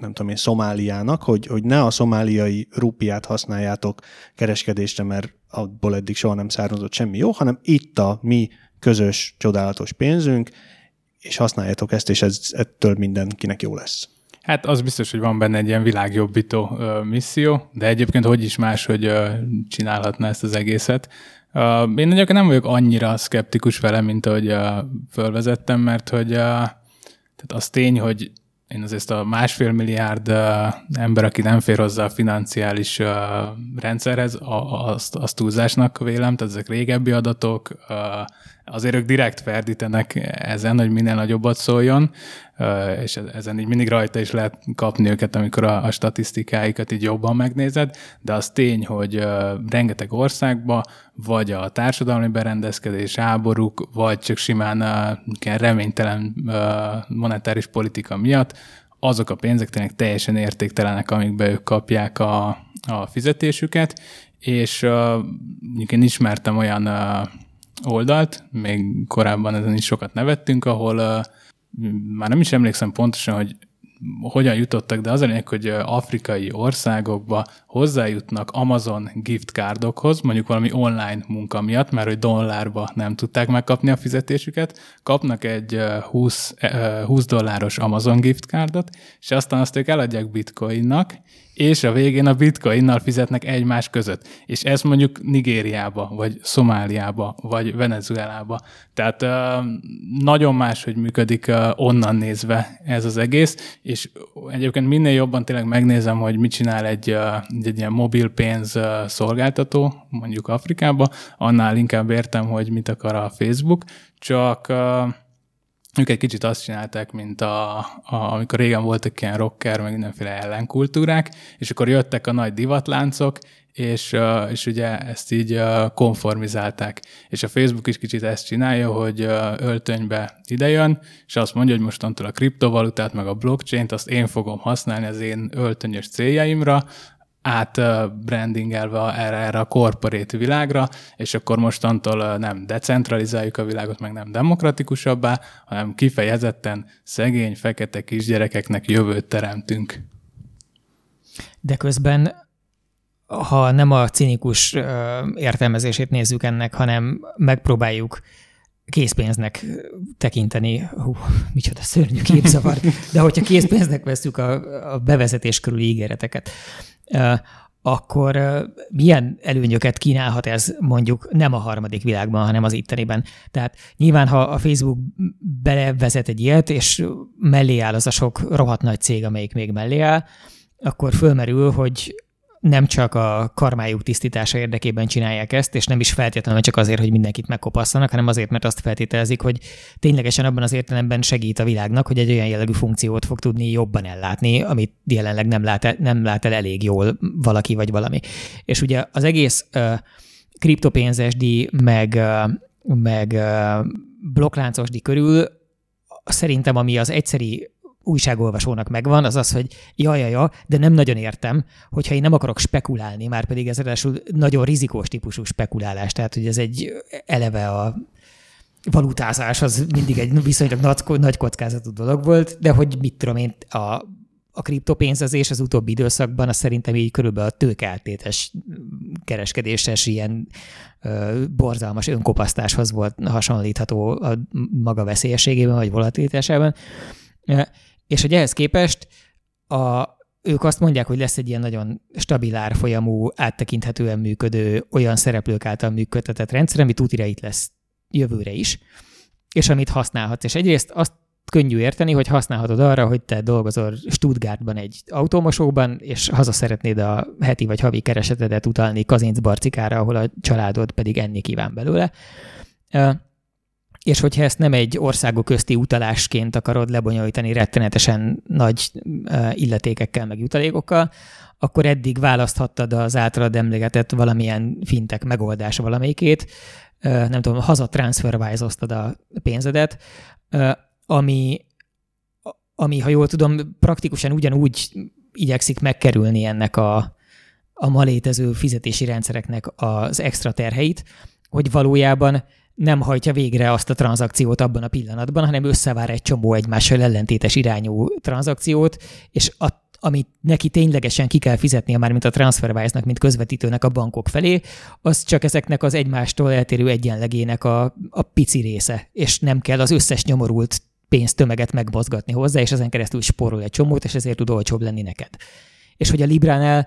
nem tudom én, Szomáliának, hogy, hogy ne a szomáliai rupiát használjátok kereskedésre, mert abból eddig soha nem származott semmi jó, hanem itt a mi közös, csodálatos pénzünk, és használjátok ezt, és ez, ettől mindenkinek jó lesz. Hát az biztos, hogy van benne egy ilyen világjobbító ö, misszió, de egyébként hogy is más, hogy ö, csinálhatna ezt az egészet. Ö, én egyébként nem vagyok annyira szkeptikus vele, mint ahogy ö, fölvezettem, mert hogy ö, tehát az tény, hogy én azért a másfél milliárd ember, aki nem fér hozzá a financiális rendszerhez, azt, azt túlzásnak vélem, tehát ezek régebbi adatok, azért ők direkt ferdítenek ezen, hogy minél nagyobbat szóljon, és ezen így mindig rajta is lehet kapni őket, amikor a, a statisztikáikat így jobban megnézed, de az tény, hogy rengeteg országba, vagy a társadalmi berendezkedés, háborúk, vagy csak simán a reménytelen monetáris politika miatt, azok a pénzek tényleg teljesen értéktelenek, amikbe ők kapják a, a fizetésüket, és uh, én ismertem olyan uh, oldalt, még korábban ezen is sokat nevettünk, ahol már nem is emlékszem pontosan, hogy hogyan jutottak, de az a lényeg, hogy afrikai országokba hozzájutnak Amazon gift cardokhoz, mondjuk valami online munka miatt, mert hogy dollárba nem tudták megkapni a fizetésüket, kapnak egy 20, 20 dolláros Amazon gift cardot, és aztán azt ők eladják bitcoinnak, és a végén a bitcoinnal fizetnek egymás között. És ez mondjuk Nigériába, vagy Szomáliába, vagy Venezuelába. Tehát nagyon más, hogy működik onnan nézve ez az egész, és egyébként minél jobban tényleg megnézem, hogy mit csinál egy, egy ilyen mobil pénz uh, szolgáltató, mondjuk Afrikába, annál inkább értem, hogy mit akar a Facebook, csak ők egy kicsit azt csinálták, mint a, a, amikor régen voltak ilyen rocker, meg mindenféle ellenkultúrák, és akkor jöttek a nagy divatláncok, és, és ugye ezt így konformizálták. És a Facebook is kicsit ezt csinálja, hogy öltönybe idejön, és azt mondja, hogy mostantól a kriptovalutát, meg a blockchain-t, azt én fogom használni az én öltönyös céljaimra, átbrandingelve erre, erre a korporét világra, és akkor mostantól nem decentralizáljuk a világot, meg nem demokratikusabbá, hanem kifejezetten szegény, fekete kisgyerekeknek jövőt teremtünk. De közben, ha nem a cinikus értelmezését nézzük ennek, hanem megpróbáljuk készpénznek tekinteni, hú, micsoda szörnyű képzavar, de hogyha készpénznek veszük a, a bevezetés körüli ígéreteket, akkor milyen előnyöket kínálhat ez mondjuk nem a harmadik világban, hanem az itteniben. Tehát nyilván, ha a Facebook belevezet egy ilyet, és mellé áll az a sok rohadt nagy cég, amelyik még mellé áll, akkor fölmerül, hogy nem csak a karmájuk tisztítása érdekében csinálják ezt, és nem is feltétlenül csak azért, hogy mindenkit megkopasszanak, hanem azért, mert azt feltételezik, hogy ténylegesen abban az értelemben segít a világnak, hogy egy olyan jellegű funkciót fog tudni jobban ellátni, amit jelenleg nem lát, el, nem lát el elég jól valaki vagy valami. És ugye az egész uh, kriptopénzes meg, uh, meg uh, blokkláncos körül szerintem, ami az egyszeri újságolvasónak megvan, az az, hogy ja, ja, ja, de nem nagyon értem, hogyha én nem akarok spekulálni, már pedig ez ráadásul nagyon rizikós típusú spekulálás, tehát hogy ez egy eleve a valutázás az mindig egy viszonylag nagy, nagy kockázatú dolog volt, de hogy mit tudom én, a, a kriptopénzezés az utóbbi időszakban az szerintem így körülbelül a tőkeltétes kereskedéses ilyen ö, borzalmas önkopasztáshoz volt hasonlítható a maga veszélyességében vagy volatilitásában. És hogy ehhez képest a, ők azt mondják, hogy lesz egy ilyen nagyon stabil árfolyamú, áttekinthetően működő, olyan szereplők által működtetett rendszer, ami tutira itt lesz jövőre is, és amit használhatsz. És egyrészt azt könnyű érteni, hogy használhatod arra, hogy te dolgozol Stuttgartban egy automosóban, és haza szeretnéd a heti vagy havi keresetedet utalni Kazinc barcikára, ahol a családod pedig enni kíván belőle és hogyha ezt nem egy országok közti utalásként akarod lebonyolítani rettenetesen nagy illetékekkel, meg jutalékokkal, akkor eddig választhattad az általad emlegetett valamilyen fintek megoldása valamelyikét, nem tudom, haza transferwise a pénzedet, ami, ami, ha jól tudom, praktikusan ugyanúgy igyekszik megkerülni ennek a, a ma létező fizetési rendszereknek az extra terheit, hogy valójában nem hajtja végre azt a tranzakciót abban a pillanatban, hanem összevár egy csomó egymással ellentétes irányú tranzakciót, és a, amit neki ténylegesen ki kell fizetnie már, mint a TransferWise-nak, mint közvetítőnek a bankok felé, az csak ezeknek az egymástól eltérő egyenlegének a, a pici része, és nem kell az összes nyomorult pénztömeget megmozgatni hozzá, és ezen keresztül spórol egy csomót, és ezért tud olcsóbb lenni neked. És hogy a Libránál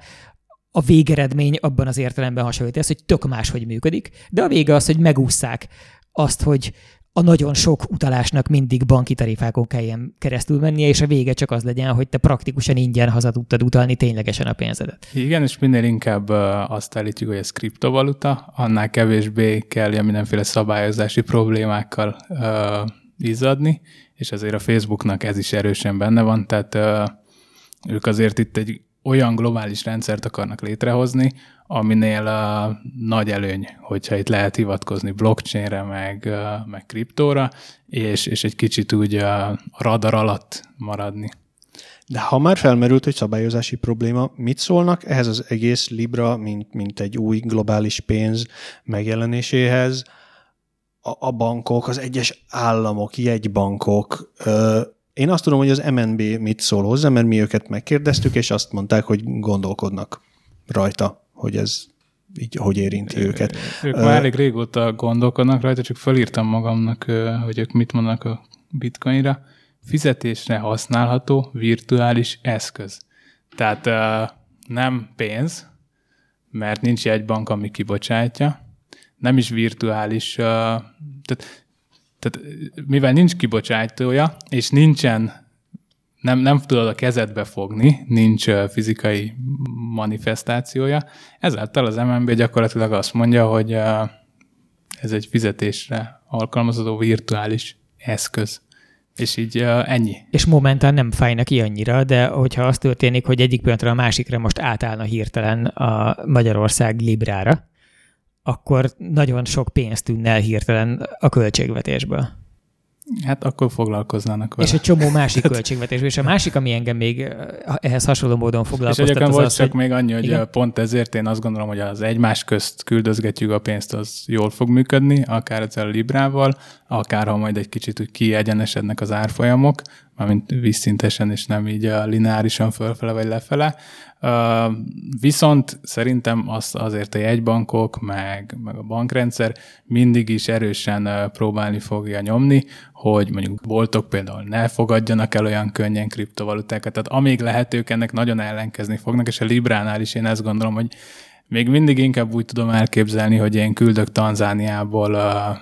a végeredmény abban az értelemben hasonlít ez, hogy tök máshogy működik, de a vége az, hogy megúszszák azt, hogy a nagyon sok utalásnak mindig banki tarifákon kelljen keresztül mennie, és a vége csak az legyen, hogy te praktikusan ingyen haza tudtad utalni ténylegesen a pénzedet. Igen, és minél inkább azt állítjuk, hogy ez kriptovaluta, annál kevésbé kell mindenféle szabályozási problémákkal uh, izzadni, és azért a Facebooknak ez is erősen benne van, tehát uh, ők azért itt egy olyan globális rendszert akarnak létrehozni, aminél a nagy előny, hogyha itt lehet hivatkozni blockchainre, meg, meg kriptóra, és, és egy kicsit úgy a radar alatt maradni. De ha már felmerült egy szabályozási probléma, mit szólnak ehhez az egész Libra, mint, mint egy új globális pénz megjelenéséhez? A, a bankok, az egyes államok, jegybankok, ö, én azt tudom, hogy az MNB mit szól hozzá, mert mi őket megkérdeztük, és azt mondták, hogy gondolkodnak rajta, hogy ez így hogy érinti őket. Ők már elég régóta gondolkodnak rajta, csak felírtam magamnak, hogy ők mit mondanak a bitcoinra. Fizetésre használható virtuális eszköz. Tehát nem pénz, mert nincs egy bank, ami kibocsátja, nem is virtuális, tehát tehát mivel nincs kibocsátója, és nincsen, nem, nem tudod a kezedbe fogni, nincs fizikai manifestációja, ezáltal az MNB gyakorlatilag azt mondja, hogy ez egy fizetésre alkalmazható virtuális eszköz. És így uh, ennyi. És momentán nem fáj neki annyira, de hogyha az történik, hogy egyik pillanatra a másikra most átállna hirtelen a Magyarország librára, akkor nagyon sok pénzt tűnne el hirtelen a költségvetésből. Hát akkor foglalkoznának vele. És egy csomó másik <laughs> költségvetésből. És a másik, ami engem még eh, ehhez hasonló módon foglalkoztat, És egyébként volt az, csak hogy... még annyi, hogy igen? pont ezért én azt gondolom, hogy az egymás közt küldözgetjük a pénzt, az jól fog működni, akár ezzel a Librával, akár ha majd egy kicsit úgy kiegyenesednek az árfolyamok, mármint vízszintesen, és nem így a lineárisan fölfele vagy lefele. Viszont szerintem az, azért a jegybankok, meg, meg a bankrendszer mindig is erősen próbálni fogja nyomni, hogy mondjuk boltok például ne fogadjanak el olyan könnyen kriptovalutákat. Tehát amíg lehet, ők ennek nagyon ellenkezni fognak, és a Libránál is én ezt gondolom, hogy még mindig inkább úgy tudom elképzelni, hogy én küldök Tanzániából uh,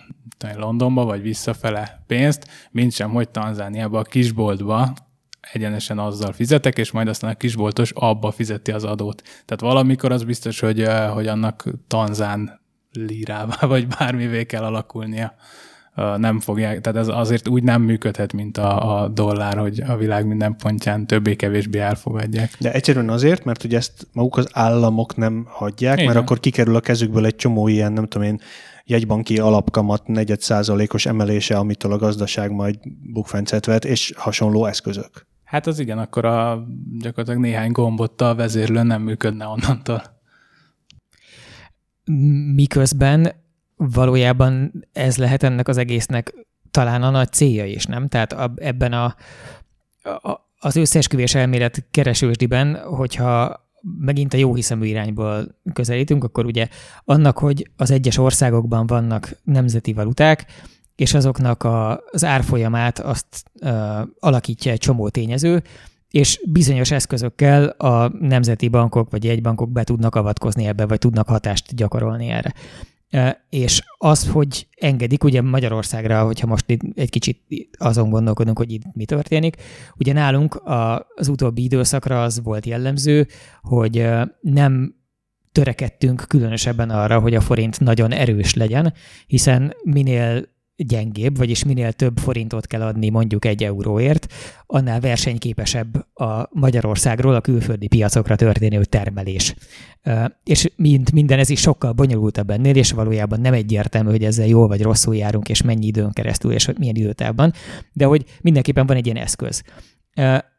Londonba, vagy visszafele pénzt, mint sem, hogy Tanzániába a kisboltba egyenesen azzal fizetek, és majd aztán a kisboltos abba fizeti az adót. Tehát valamikor az biztos, hogy, hogy annak tanzán lírává, vagy bármivé kell alakulnia nem fogják, tehát ez azért úgy nem működhet, mint a, a dollár, hogy a világ minden pontján többé-kevésbé elfogadják. De egyszerűen azért, mert ugye ezt maguk az államok nem hagyják, Igen. mert akkor kikerül a kezükből egy csomó ilyen, nem tudom én, jegybanki alapkamat negyed százalékos emelése, amitől a gazdaság majd bukfencet vet, és hasonló eszközök. Hát az igen, akkor a, gyakorlatilag néhány gombottal vezérlő nem működne onnantól. Miközben valójában ez lehet ennek az egésznek talán a nagy célja is, nem? Tehát ebben a, a, az összeesküvés elmélet keresősdiben, hogyha megint a jó hiszemű irányból közelítünk, akkor ugye annak, hogy az egyes országokban vannak nemzeti valuták, és azoknak a, az árfolyamát azt ö, alakítja egy csomó tényező, és bizonyos eszközökkel a nemzeti bankok vagy egybankok be tudnak avatkozni ebbe, vagy tudnak hatást gyakorolni erre és az, hogy engedik, ugye Magyarországra, hogyha most egy kicsit azon gondolkodunk, hogy itt mi történik, ugye nálunk az utóbbi időszakra az volt jellemző, hogy nem törekedtünk különösebben arra, hogy a forint nagyon erős legyen, hiszen minél gyengébb, vagyis minél több forintot kell adni mondjuk egy euróért, annál versenyképesebb a Magyarországról a külföldi piacokra történő termelés. És mint minden, ez is sokkal bonyolultabb ennél, és valójában nem egyértelmű, hogy ezzel jól vagy rosszul járunk, és mennyi időn keresztül, és milyen időtávban, de hogy mindenképpen van egy ilyen eszköz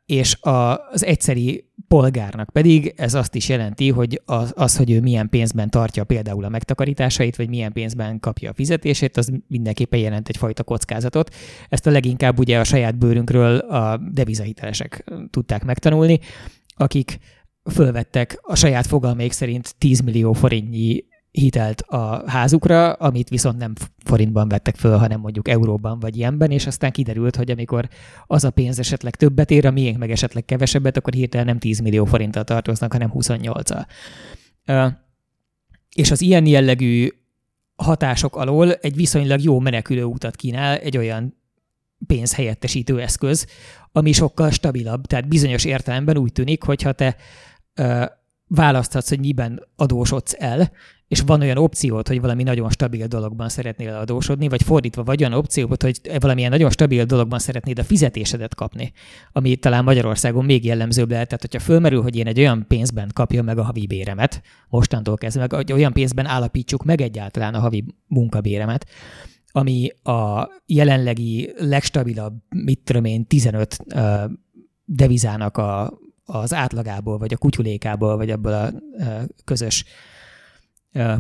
és az egyszeri polgárnak pedig ez azt is jelenti, hogy az, az, hogy ő milyen pénzben tartja például a megtakarításait, vagy milyen pénzben kapja a fizetését, az mindenképpen jelent egyfajta kockázatot. Ezt a leginkább ugye a saját bőrünkről a devizahitelesek tudták megtanulni, akik fölvettek a saját fogalmaik szerint 10 millió forintnyi hitelt a házukra, amit viszont nem forintban vettek föl, hanem mondjuk euróban vagy ilyenben, és aztán kiderült, hogy amikor az a pénz esetleg többet ér, a miénk meg esetleg kevesebbet, akkor hirtelen nem 10 millió forinttal tartoznak, hanem 28-al. És az ilyen jellegű hatások alól egy viszonylag jó menekülő utat kínál egy olyan pénzhelyettesítő eszköz, ami sokkal stabilabb. Tehát bizonyos értelemben úgy tűnik, hogy ha te választhatsz, hogy miben adósodsz el, és van olyan opciót, hogy valami nagyon stabil dologban szeretnél adósodni, vagy fordítva, vagy olyan opciót, hogy valamilyen nagyon stabil dologban szeretnéd a fizetésedet kapni, ami talán Magyarországon még jellemzőbb lehet. Tehát, hogyha fölmerül, hogy én egy olyan pénzben kapjam meg a havi béremet, mostantól kezdve, meg, hogy olyan pénzben állapítsuk meg egyáltalán a havi munkabéremet, ami a jelenlegi legstabilabb, mit tudom én, 15 uh, devizának a, az átlagából, vagy a kutyulékából, vagy ebből a uh, közös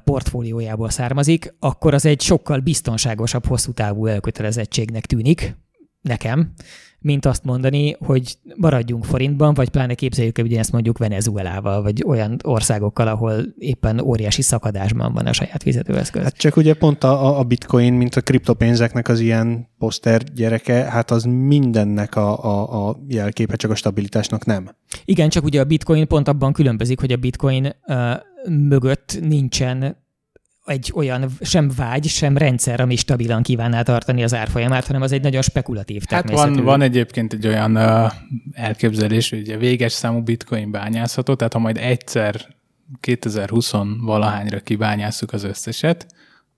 portfóliójából származik, akkor az egy sokkal biztonságosabb, hosszú távú elkötelezettségnek tűnik nekem, mint azt mondani, hogy maradjunk forintban, vagy pláne képzeljük el ugyanezt mondjuk Venezuelával, vagy olyan országokkal, ahol éppen óriási szakadásban van a saját fizetőeszköz. Hát csak ugye pont a, a bitcoin, mint a kriptopénzeknek az ilyen poszter gyereke, hát az mindennek a, a, a jelképe, csak a stabilitásnak nem. Igen, csak ugye a bitcoin pont abban különbözik, hogy a bitcoin mögött nincsen egy olyan sem vágy, sem rendszer, ami stabilan kívánná tartani az árfolyamát, hanem az egy nagyon spekulatív Hát van, van egyébként egy olyan uh, elképzelés, hogy a véges számú bitcoin bányászható, tehát ha majd egyszer 2020 valahányra kibányásszuk az összeset,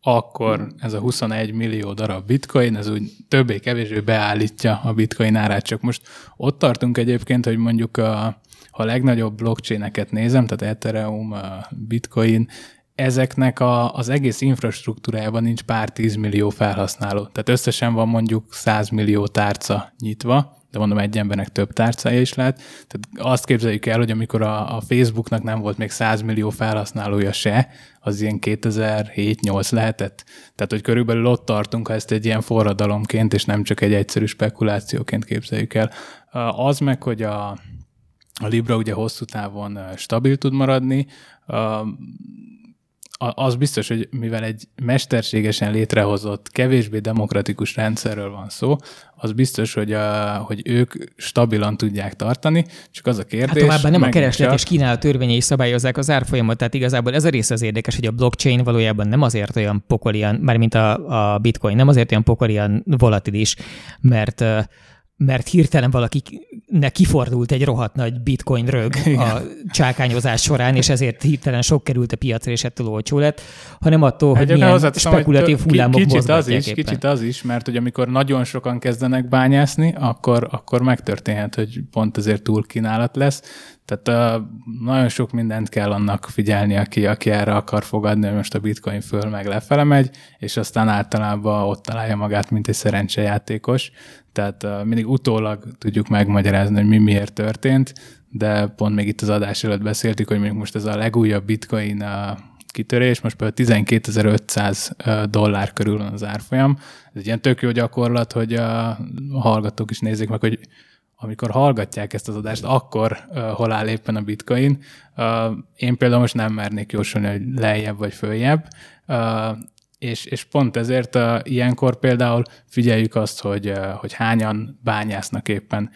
akkor ez a 21 millió darab bitcoin, ez úgy többé-kevésbé beállítja a bitcoin árát. Csak most ott tartunk egyébként, hogy mondjuk a, ha a legnagyobb blockchaineket nézem, tehát Ethereum, Bitcoin, ezeknek a, az egész infrastruktúrájában nincs pár tízmillió felhasználó. Tehát összesen van mondjuk 100 millió tárca nyitva, de mondom, egy embernek több tárcája is lehet. Tehát azt képzeljük el, hogy amikor a, a Facebooknak nem volt még 100 millió felhasználója se, az ilyen 2007-8 lehetett. Tehát, hogy körülbelül ott tartunk, ha ezt egy ilyen forradalomként, és nem csak egy egyszerű spekulációként képzeljük el. Az meg, hogy a, a Libra ugye hosszú távon stabil tud maradni, az biztos, hogy mivel egy mesterségesen létrehozott, kevésbé demokratikus rendszerről van szó, az biztos, hogy, a, hogy ők stabilan tudják tartani, csak az a kérdés... Hát továbbá nem a kereslet csak... és kínálat törvényei szabályozzák az árfolyamot, tehát igazából ez a rész az érdekes, hogy a blockchain valójában nem azért olyan pokolian, mármint a, a bitcoin, nem azért olyan pokolian volatilis, mert mert hirtelen valakinek kifordult egy rohadt nagy bitcoin rög <laughs> Igen. a csákányozás során, és ezért hirtelen sok került a piacra, és ettől olcsó lett, hanem attól, hogy milyen spekulatív hullámok kicsit az is, éppen. Kicsit az is, mert hogy amikor nagyon sokan kezdenek bányászni, akkor, akkor megtörténhet, hogy pont ezért túl kínálat lesz. Tehát uh, nagyon sok mindent kell annak figyelni, aki, aki erre akar fogadni, hogy most a bitcoin föl meg lefele megy, és aztán általában ott találja magát, mint egy szerencsejátékos. Tehát mindig utólag tudjuk megmagyarázni, hogy mi miért történt, de pont még itt az adás előtt beszéltük, hogy még most ez a legújabb bitcoin uh, kitörés, most például 12.500 dollár körül van az árfolyam. Ez egy ilyen tök jó gyakorlat, hogy a hallgatók is nézzék meg, hogy amikor hallgatják ezt az adást, akkor uh, hol áll éppen a bitcoin. Uh, én például most nem mernék jósolni, hogy lejjebb vagy följebb, uh, és, és pont ezért uh, ilyenkor például figyeljük azt, hogy, uh, hogy hányan bányásznak éppen.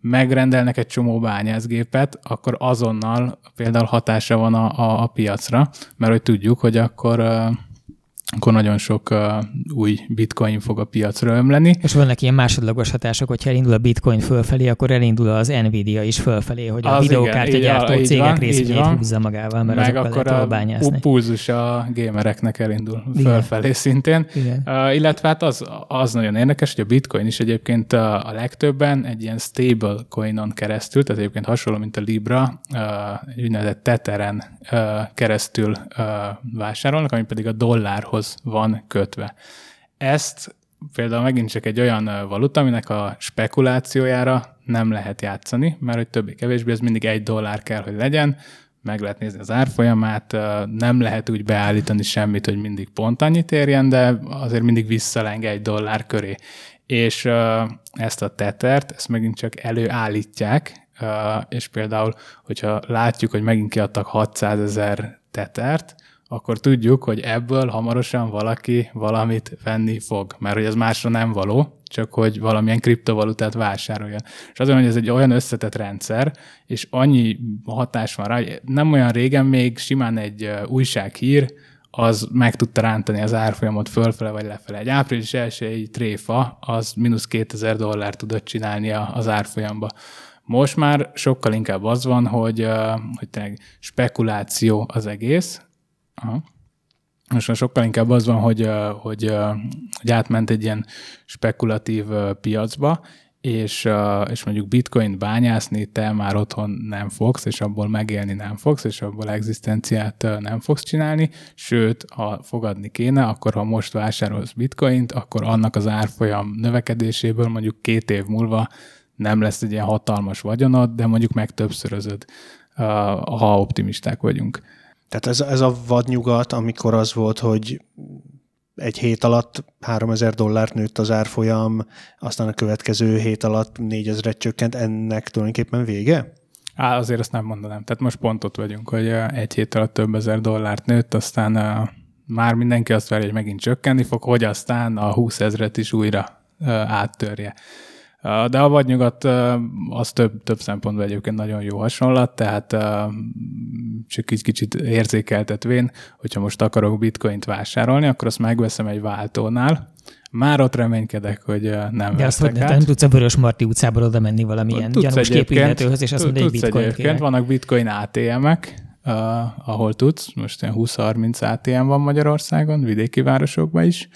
Megrendelnek egy csomó bányászgépet, akkor azonnal például hatása van a, a, a piacra, mert hogy tudjuk, hogy akkor uh, akkor nagyon sok uh, új bitcoin fog a piacra ömleni. És vannak ilyen másodlagos hatások, hogyha elindul a bitcoin fölfelé, akkor elindul az Nvidia is fölfelé, hogy a videókártyagyártó cégek részvényét húzza magával, mert Meg akkor a bányászni. pulzus a gamereknek elindul igen. fölfelé szintén. Igen. Uh, illetve hát az, az nagyon érdekes, hogy a bitcoin is egyébként a, a legtöbben egy ilyen stable coinon keresztül, tehát egyébként hasonló, mint a Libra, uh, egy úgynevezett Tetheren uh, keresztül uh, vásárolnak, ami pedig a dollárhoz dollárhoz van kötve. Ezt például megint csak egy olyan valuta, aminek a spekulációjára nem lehet játszani, mert hogy többé-kevésbé ez mindig egy dollár kell, hogy legyen, meg lehet nézni az árfolyamát, nem lehet úgy beállítani semmit, hogy mindig pont annyit érjen, de azért mindig visszaleng egy dollár köré. És ezt a tetert, ezt megint csak előállítják, és például, hogyha látjuk, hogy megint kiadtak 600 ezer tetert, akkor tudjuk, hogy ebből hamarosan valaki valamit venni fog, mert hogy ez másra nem való, csak hogy valamilyen kriptovalutát vásároljon. És azért, hogy ez egy olyan összetett rendszer, és annyi hatás van rá, hogy nem olyan régen még simán egy újsághír, az meg tudta rántani az árfolyamot fölfele vagy lefele. Egy április elsői tréfa, az mínusz 2000 dollár tudott csinálni az árfolyamba. Most már sokkal inkább az van, hogy, hogy tényleg spekuláció az egész, Aha. Most már sokkal inkább az van, hogy, hogy, hogy átment egy ilyen spekulatív piacba, és, és mondjuk bitcoin bányászni te már otthon nem fogsz, és abból megélni nem fogsz, és abból egzisztenciát nem fogsz csinálni, sőt, ha fogadni kéne, akkor ha most vásárolsz bitcoint, akkor annak az árfolyam növekedéséből mondjuk két év múlva nem lesz egy ilyen hatalmas vagyonod, de mondjuk megtöbbszörözöd, ha optimisták vagyunk. Tehát ez, ez a vadnyugat, amikor az volt, hogy egy hét alatt 3000 dollárt nőtt az árfolyam, aztán a következő hét alatt 4000-et csökkent, ennek tulajdonképpen vége? Á, azért azt nem mondanám. Tehát most pont ott vagyunk, hogy egy hét alatt több ezer dollárt nőtt, aztán már mindenki azt várja, hogy megint csökkenni fog, hogy aztán a 20 ezret is újra áttörje. De a vadnyugat az több, több szempontból egyébként nagyon jó hasonlat, tehát csak egy kicsit érzékeltetvén, hogyha most akarok bitcoint vásárolni, akkor azt megveszem egy váltónál, már ott reménykedek, hogy nem De azt hogy nem tudsz a Vörös Marti utcából oda menni valamilyen tudsz gyanús képületőhöz, és azt mondja, hogy bitcoin egyébként, vannak bitcoin ATM-ek, uh, ahol tudsz, most ilyen 20-30 ATM van Magyarországon, vidéki városokban is,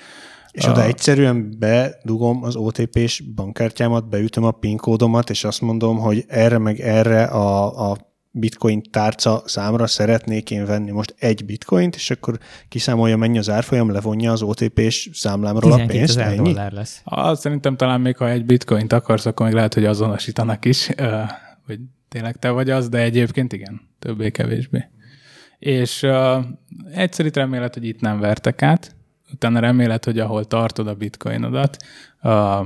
és a... oda egyszerűen bedugom az OTP-s bankkártyámat, beütöm a PIN kódomat, és azt mondom, hogy erre meg erre a, a bitcoin tárca számra szeretnék én venni most egy bitcoint, és akkor kiszámolja, mennyi az árfolyam, levonja az OTP-s számlámról a pénzt, ennyi? dollár lesz. Ah, szerintem talán még ha egy bitcoint akarsz, akkor még lehet, hogy azonosítanak is, <laughs> hogy tényleg te vagy az, de egyébként igen, többé-kevésbé. És uh, egyszerű remélet, hogy itt nem vertek át, utána remélet, hogy ahol tartod a bitcoinodat,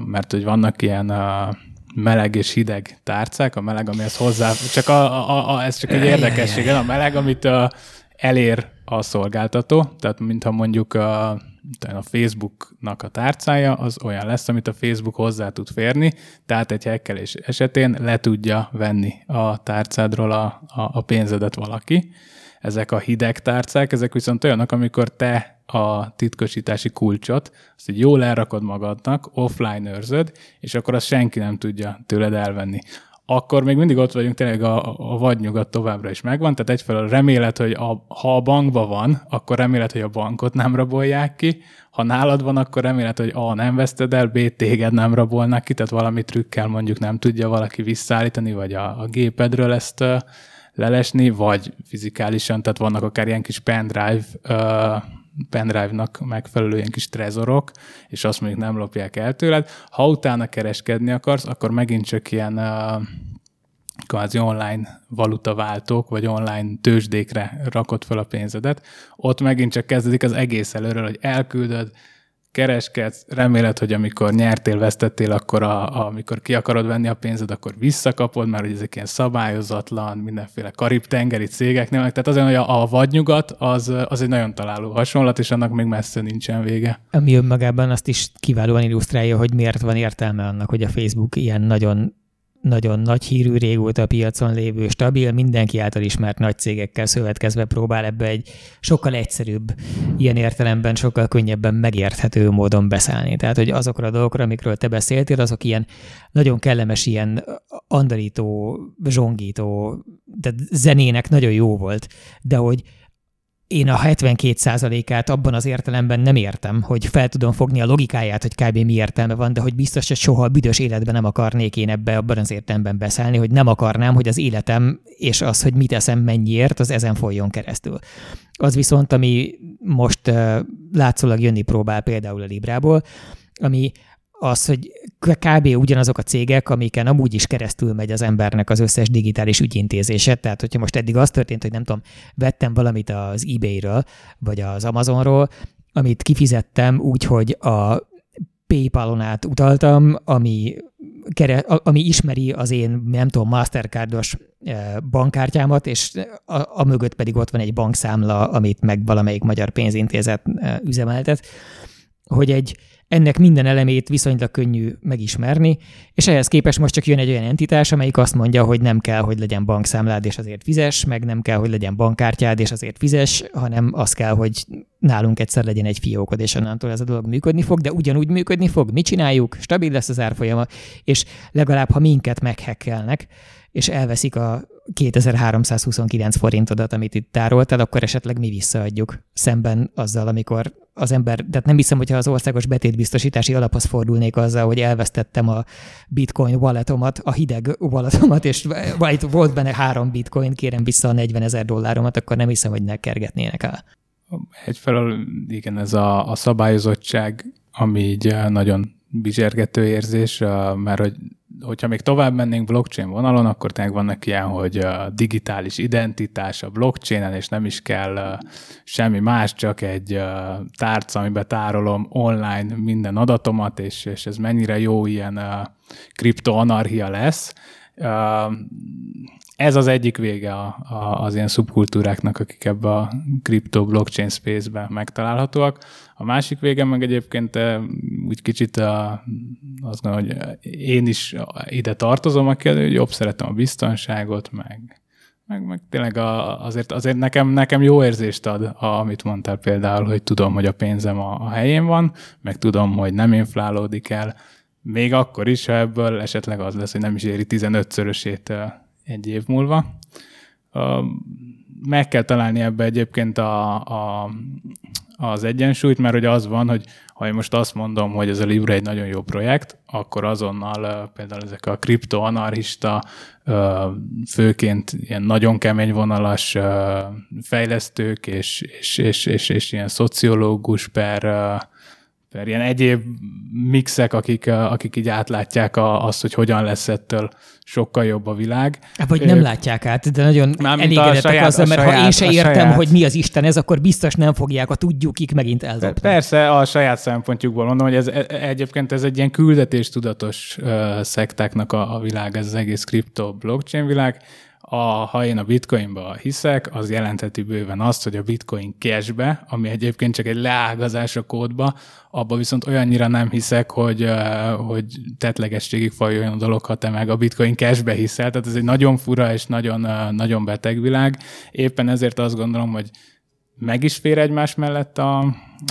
mert hogy vannak ilyen meleg és hideg tárcák, a meleg, amihez hozzá, csak a, a, a, ez csak egy érdekesség, a meleg, amit elér a szolgáltató, tehát mintha mondjuk a, a Facebooknak a tárcája az olyan lesz, amit a Facebook hozzá tud férni, tehát egy hekkelés esetén le tudja venni a tárcádról a, a, a pénzedet valaki. Ezek a hideg tárcák, ezek viszont olyanok, amikor te a titkosítási kulcsot, azt így jól elrakod magadnak, offline őrzöd, és akkor azt senki nem tudja tőled elvenni. Akkor még mindig ott vagyunk, tényleg a, a vadnyugat továbbra is megvan, tehát egyfelől remélet, hogy a, ha a bankban van, akkor remélet, hogy a bankot nem rabolják ki, ha nálad van, akkor remélet, hogy A nem veszted el, B téged nem rabolnak ki, tehát valami trükkel mondjuk nem tudja valaki visszaállítani, vagy a, a gépedről ezt lelesni, vagy fizikálisan, tehát vannak akár ilyen kis pendrive pendrive-nak megfelelő ilyen kis trezorok, és azt mondjuk nem lopják el tőled. Ha utána kereskedni akarsz, akkor megint csak ilyen uh, kvázi online valutaváltók, vagy online tőzsdékre rakod fel a pénzedet. Ott megint csak kezdődik az egész előről, hogy elküldöd, kereskedsz, reméled, hogy amikor nyertél, vesztettél, akkor a, a, amikor ki akarod venni a pénzed, akkor visszakapod, mert hogy ezek ilyen szabályozatlan, mindenféle karib-tengeri cégeknél, tehát azért, hogy a, a vadnyugat az, az egy nagyon találó hasonlat, és annak még messze nincsen vége. Ami önmagában azt is kiválóan illusztrálja, hogy miért van értelme annak, hogy a Facebook ilyen nagyon nagyon nagy hírű, régóta piacon lévő, stabil, mindenki által ismert nagy cégekkel szövetkezve próbál ebbe egy sokkal egyszerűbb, ilyen értelemben sokkal könnyebben megérthető módon beszállni. Tehát, hogy azokra a dolgokra, amikről te beszéltél, azok ilyen nagyon kellemes, ilyen andalító, zsongító, de zenének nagyon jó volt, de hogy én a 72%-át abban az értelemben nem értem, hogy fel tudom fogni a logikáját, hogy kb. mi értelme van, de hogy biztos, hogy soha a büdös életben nem akarnék én ebbe abban az értelemben beszállni, hogy nem akarnám, hogy az életem és az, hogy mit eszem mennyiért, az ezen folyjon keresztül. Az viszont, ami most látszólag jönni próbál például a Librából, ami az, hogy kb. ugyanazok a cégek, amiken amúgy is keresztül megy az embernek az összes digitális ügyintézése. Tehát, hogyha most eddig az történt, hogy nem tudom, vettem valamit az eBay-ről, vagy az Amazonról, amit kifizettem úgy, hogy a PayPal-on át utaltam, ami, kere, ami ismeri az én, nem tudom, Mastercardos eh, bankkártyámat, és a, a mögött pedig ott van egy bankszámla, amit meg valamelyik magyar pénzintézet eh, üzemeltet, hogy egy ennek minden elemét viszonylag könnyű megismerni, és ehhez képest most csak jön egy olyan entitás, amelyik azt mondja, hogy nem kell, hogy legyen bankszámlád, és azért fizes, meg nem kell, hogy legyen bankkártyád, és azért fizes, hanem az kell, hogy nálunk egyszer legyen egy fiókod, és onnantól ez a dolog működni fog, de ugyanúgy működni fog, mit csináljuk, stabil lesz az árfolyama, és legalább ha minket meghekkelnek, és elveszik a 2329 forintodat, amit itt tároltál, akkor esetleg mi visszaadjuk szemben azzal, amikor az ember, tehát nem hiszem, hogyha az országos betétbiztosítási alaphoz fordulnék azzal, hogy elvesztettem a bitcoin walletomat, a hideg walletomat, és volt benne három bitcoin, kérem vissza a 40 ezer dolláromat, akkor nem hiszem, hogy ne kergetnének el. Egyfelől igen, ez a, a szabályozottság, ami így nagyon bizsergető érzés, mert hogy hogyha még tovább mennénk blockchain vonalon, akkor tényleg vannak ilyen, hogy a digitális identitás a blockchainen, és nem is kell semmi más, csak egy tárca, amiben tárolom online minden adatomat, és, és ez mennyire jó ilyen kriptoanarchia lesz. Ez az egyik vége a, a, az ilyen szubkultúráknak, akik ebbe a kripto blockchain space-be megtalálhatóak. A másik vége meg egyébként úgy kicsit a, azt gondolom, hogy én is ide tartozom, aki jobb szeretem a biztonságot, meg, meg, meg tényleg a, azért, azért nekem, nekem jó érzést ad, a, amit mondtál például, hogy tudom, hogy a pénzem a, a helyén van, meg tudom, hogy nem inflálódik el, még akkor is, ha ebből esetleg az lesz, hogy nem is éri 15-szörösét egy év múlva. Meg kell találni ebbe egyébként a, a, az egyensúlyt, mert hogy az van, hogy ha én most azt mondom, hogy ez a Libra egy nagyon jó projekt, akkor azonnal például ezek a kriptoanarchista, főként ilyen nagyon kemény vonalas fejlesztők és, és, és, és, és ilyen szociológus per per ilyen egyéb mixek, akik, akik így átlátják a, azt, hogy hogyan lesz ettől sokkal jobb a világ. Hát, vagy nem látják át, de nagyon elégedettek azzal, mert saját, ha én se értem, saját... hogy mi az Isten ez, akkor biztos nem fogják a tudjukik megint eldobni. Persze, a saját szempontjukból mondom, hogy ez e- egyébként ez egy ilyen küldetéstudatos uh, szektáknak a, a világ, ez az egész kripto blockchain világ, a, ha én a bitcoinba hiszek, az jelentheti bőven azt, hogy a bitcoin cashbe, ami egyébként csak egy leágazás a kódba, abba viszont olyannyira nem hiszek, hogy, hogy tetlegességig fajoljon a dolog, ha te meg a bitcoin cashbe hiszel. Tehát ez egy nagyon fura és nagyon, nagyon beteg világ. Éppen ezért azt gondolom, hogy meg is fér egymás mellett a,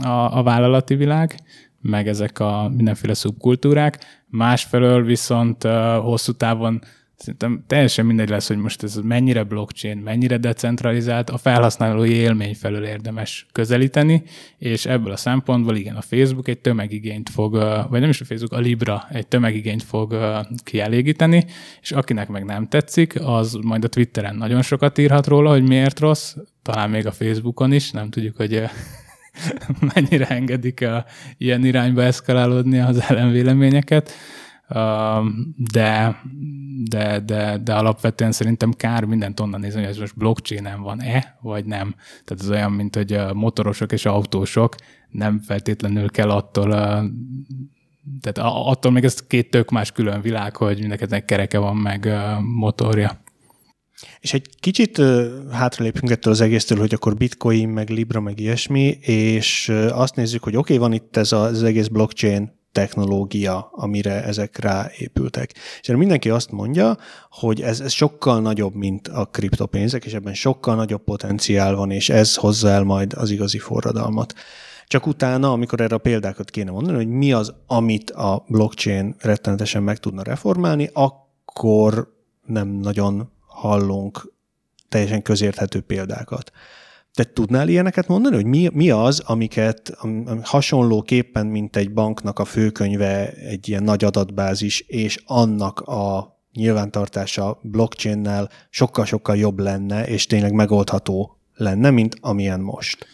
a, a vállalati világ, meg ezek a mindenféle szubkultúrák. Másfelől viszont hosszú távon Szerintem teljesen mindegy lesz, hogy most ez mennyire blockchain, mennyire decentralizált, a felhasználói élmény felől érdemes közelíteni, és ebből a szempontból igen, a Facebook egy tömegigényt fog, vagy nem is a Facebook, a Libra egy tömegigényt fog kielégíteni, és akinek meg nem tetszik, az majd a Twitteren nagyon sokat írhat róla, hogy miért rossz, talán még a Facebookon is, nem tudjuk, hogy <laughs> mennyire engedik a ilyen irányba eszkalálódni az ellenvéleményeket de, de, de, de alapvetően szerintem kár mindent onnan nézni, hogy ez most blockchain van-e, vagy nem. Tehát ez olyan, mint hogy a motorosok és autósok nem feltétlenül kell attól tehát attól még ez két tök más külön világ, hogy mindenkinek kereke van, meg motorja. És egy kicsit hátralépünk ettől az egésztől, hogy akkor bitcoin, meg libra, meg ilyesmi, és azt nézzük, hogy oké, okay, van itt ez az egész blockchain technológia, amire ezek ráépültek. És mindenki azt mondja, hogy ez, ez sokkal nagyobb, mint a kriptopénzek, és ebben sokkal nagyobb potenciál van, és ez hozza el majd az igazi forradalmat. Csak utána, amikor erre a példákat kéne mondani, hogy mi az, amit a blockchain rettenetesen meg tudna reformálni, akkor nem nagyon hallunk teljesen közérthető példákat. Te tudnál ilyeneket mondani, hogy mi, mi az, amiket ami hasonlóképpen, mint egy banknak a főkönyve, egy ilyen nagy adatbázis, és annak a nyilvántartása blockchain-nel sokkal-sokkal jobb lenne, és tényleg megoldható lenne, mint amilyen most.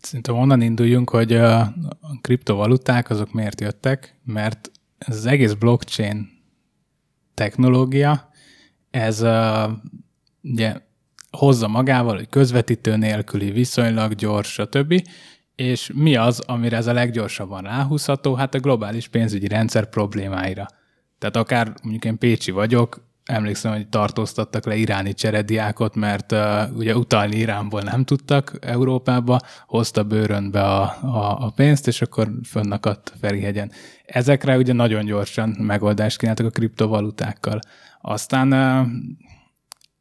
Szerintem onnan induljunk, hogy a kriptovaluták azok miért jöttek, mert ez az egész blockchain technológia, ez ugye hozza magával, hogy közvetítő nélküli, viszonylag gyors, stb. És mi az, amire ez a leggyorsabban ráhúzható? Hát a globális pénzügyi rendszer problémáira. Tehát akár mondjuk én Pécsi vagyok, emlékszem, hogy tartóztattak le iráni cserediákot, mert uh, ugye utalni Iránból nem tudtak Európába, hozta bőrönbe a, a, a pénzt, és akkor fönnakadt Ferihegyen. Ezekre ugye nagyon gyorsan megoldást kínáltak a kriptovalutákkal. Aztán uh,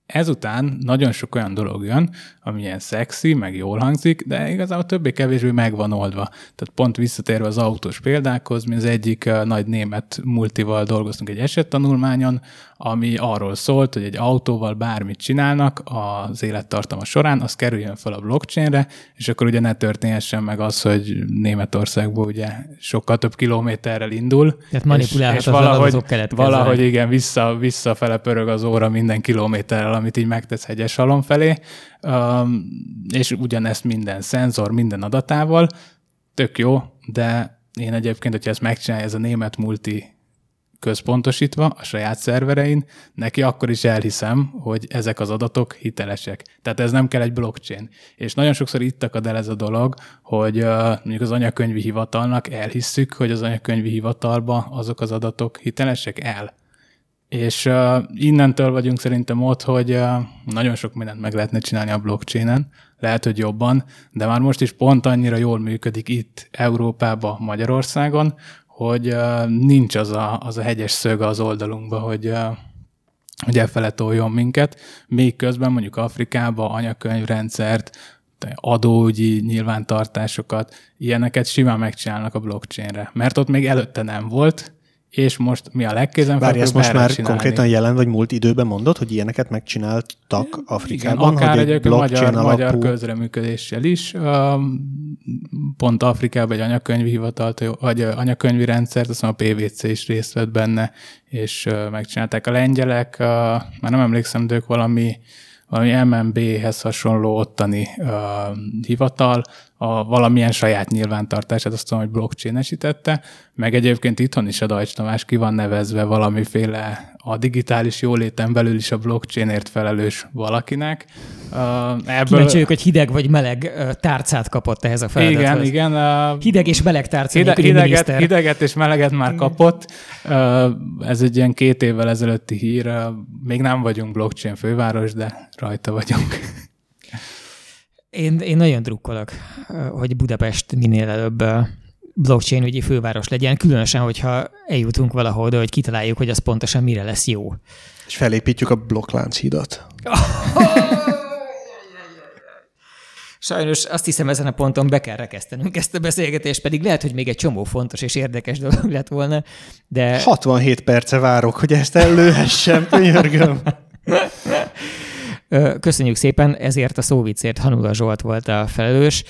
Ezután nagyon sok olyan dolog jön, ami ilyen szexi, meg jól hangzik, de igazából többé-kevésbé meg van oldva. Tehát pont visszatérve az autós példákhoz, mi az egyik nagy német multival dolgoztunk egy esettanulmányon, ami arról szólt, hogy egy autóval bármit csinálnak az élettartama során, az kerüljön fel a blockchainre, és akkor ugye ne történhessen meg az, hogy Németországból ugye sokkal több kilométerrel indul. Tehát manipulálhat és, és valahogy, valahogy igen, vissza, visszafele pörög az óra minden kilométerrel, amit így megtesz hegyes halom felé, um, és ugyanezt minden szenzor, minden adatával, tök jó, de én egyébként, hogyha ezt megcsinálja ez a német multi központosítva a saját szerverein, neki akkor is elhiszem, hogy ezek az adatok hitelesek. Tehát ez nem kell egy blockchain. És nagyon sokszor itt akad el ez a dolog, hogy uh, mondjuk az anyakönyvi hivatalnak elhisszük, hogy az anyakönyvi hivatalba azok az adatok hitelesek el. És uh, innentől vagyunk szerintem ott, hogy uh, nagyon sok mindent meg lehetne csinálni a blockchainen, lehet, hogy jobban, de már most is pont annyira jól működik itt Európában, Magyarországon, hogy uh, nincs az a, az a hegyes szög az oldalunkba, hogy, uh, hogy elfele toljon minket, még közben mondjuk Afrikába anyakönyvrendszert, adóügyi nyilvántartásokat, ilyeneket simán megcsinálnak a blockchainre, mert ott még előtte nem volt, és most mi a legkézenfekvőbb Várj, ezt most már csinálni. konkrétan jelen vagy múlt időben mondod, hogy ilyeneket megcsináltak Afrikában? Igen, akár hogy egy magyar, alapú... magyar közreműködéssel is. Pont Afrikában egy anyakönyvi hivatalt, vagy anyakönyvi rendszert, azt mondom, a PVC is részt vett benne, és megcsinálták a lengyelek, már nem emlékszem, de ők valami valami MMB-hez hasonló ottani uh, hivatal, a valamilyen saját nyilvántartását, azt tudom, hogy blockchain-esítette, meg egyébként itthon is a Deutsch Tamás ki van nevezve valamiféle a digitális jóléten belül is a blockchainért felelős valakinek. Ebből... Kíváncsi hogy hideg vagy meleg tárcát kapott ehhez a feladathoz. Igen, igen. Hideg és meleg tárca hide, hideget, hideget és meleget már kapott. Ez egy ilyen két évvel ezelőtti hír. Még nem vagyunk blockchain főváros, de rajta vagyunk. Én, én nagyon drukkolok, hogy Budapest minél előbb blockchain ügyi főváros legyen, különösen, hogyha eljutunk valahol oda, hogy kitaláljuk, hogy az pontosan mire lesz jó. És felépítjük a blokklánchidat. <laughs> Sajnos azt hiszem ezen a ponton be kell rekesztenünk ezt a beszélgetést, pedig lehet, hogy még egy csomó fontos és érdekes dolog lett volna, de... 67 perce várok, hogy ezt előhessem, könyörgöm. <laughs> Köszönjük szépen, ezért a szóvicért Hanula Zsolt volt a felelős.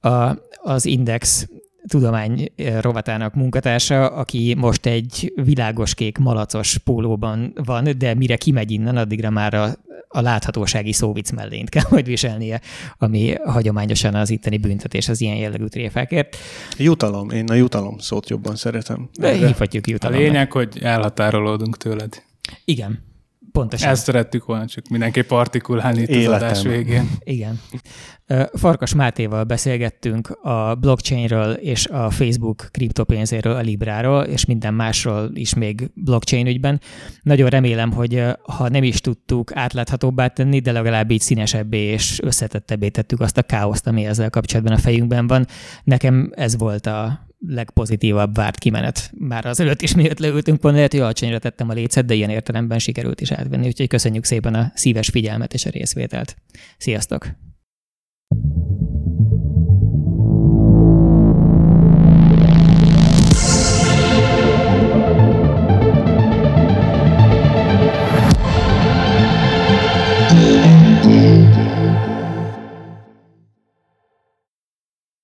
A, az Index tudomány rovatának munkatársa, aki most egy világos kék malacos pólóban van, de mire kimegy innen, addigra már a, a láthatósági szóvic mellényt kell majd viselnie, ami hagyományosan az itteni büntetés az ilyen jellegű tréfákért. Jutalom, én a jutalom szót jobban szeretem. De hívhatjuk jutalomnak. A lényeg, hogy elhatárolódunk tőled. Igen. Pontosan. Ezt szerettük volna csak mindenképp artikulálni itt az adás végén. Igen. Farkas Mátéval beszélgettünk a blockchainről és a Facebook kriptopénzéről, a Libráról, és minden másról is még blockchain ügyben. Nagyon remélem, hogy ha nem is tudtuk átláthatóbbá tenni, de legalább így színesebbé és összetettebbé tettük azt a káoszt, ami ezzel kapcsolatban a fejünkben van. Nekem ez volt a legpozitívabb várt kimenet. Már az előtt is miért leültünk volna, lehet, hogy alacsonyra tettem a lécet, de ilyen értelemben sikerült is átvenni, úgyhogy köszönjük szépen a szíves figyelmet és a részvételt. Sziasztok! thank you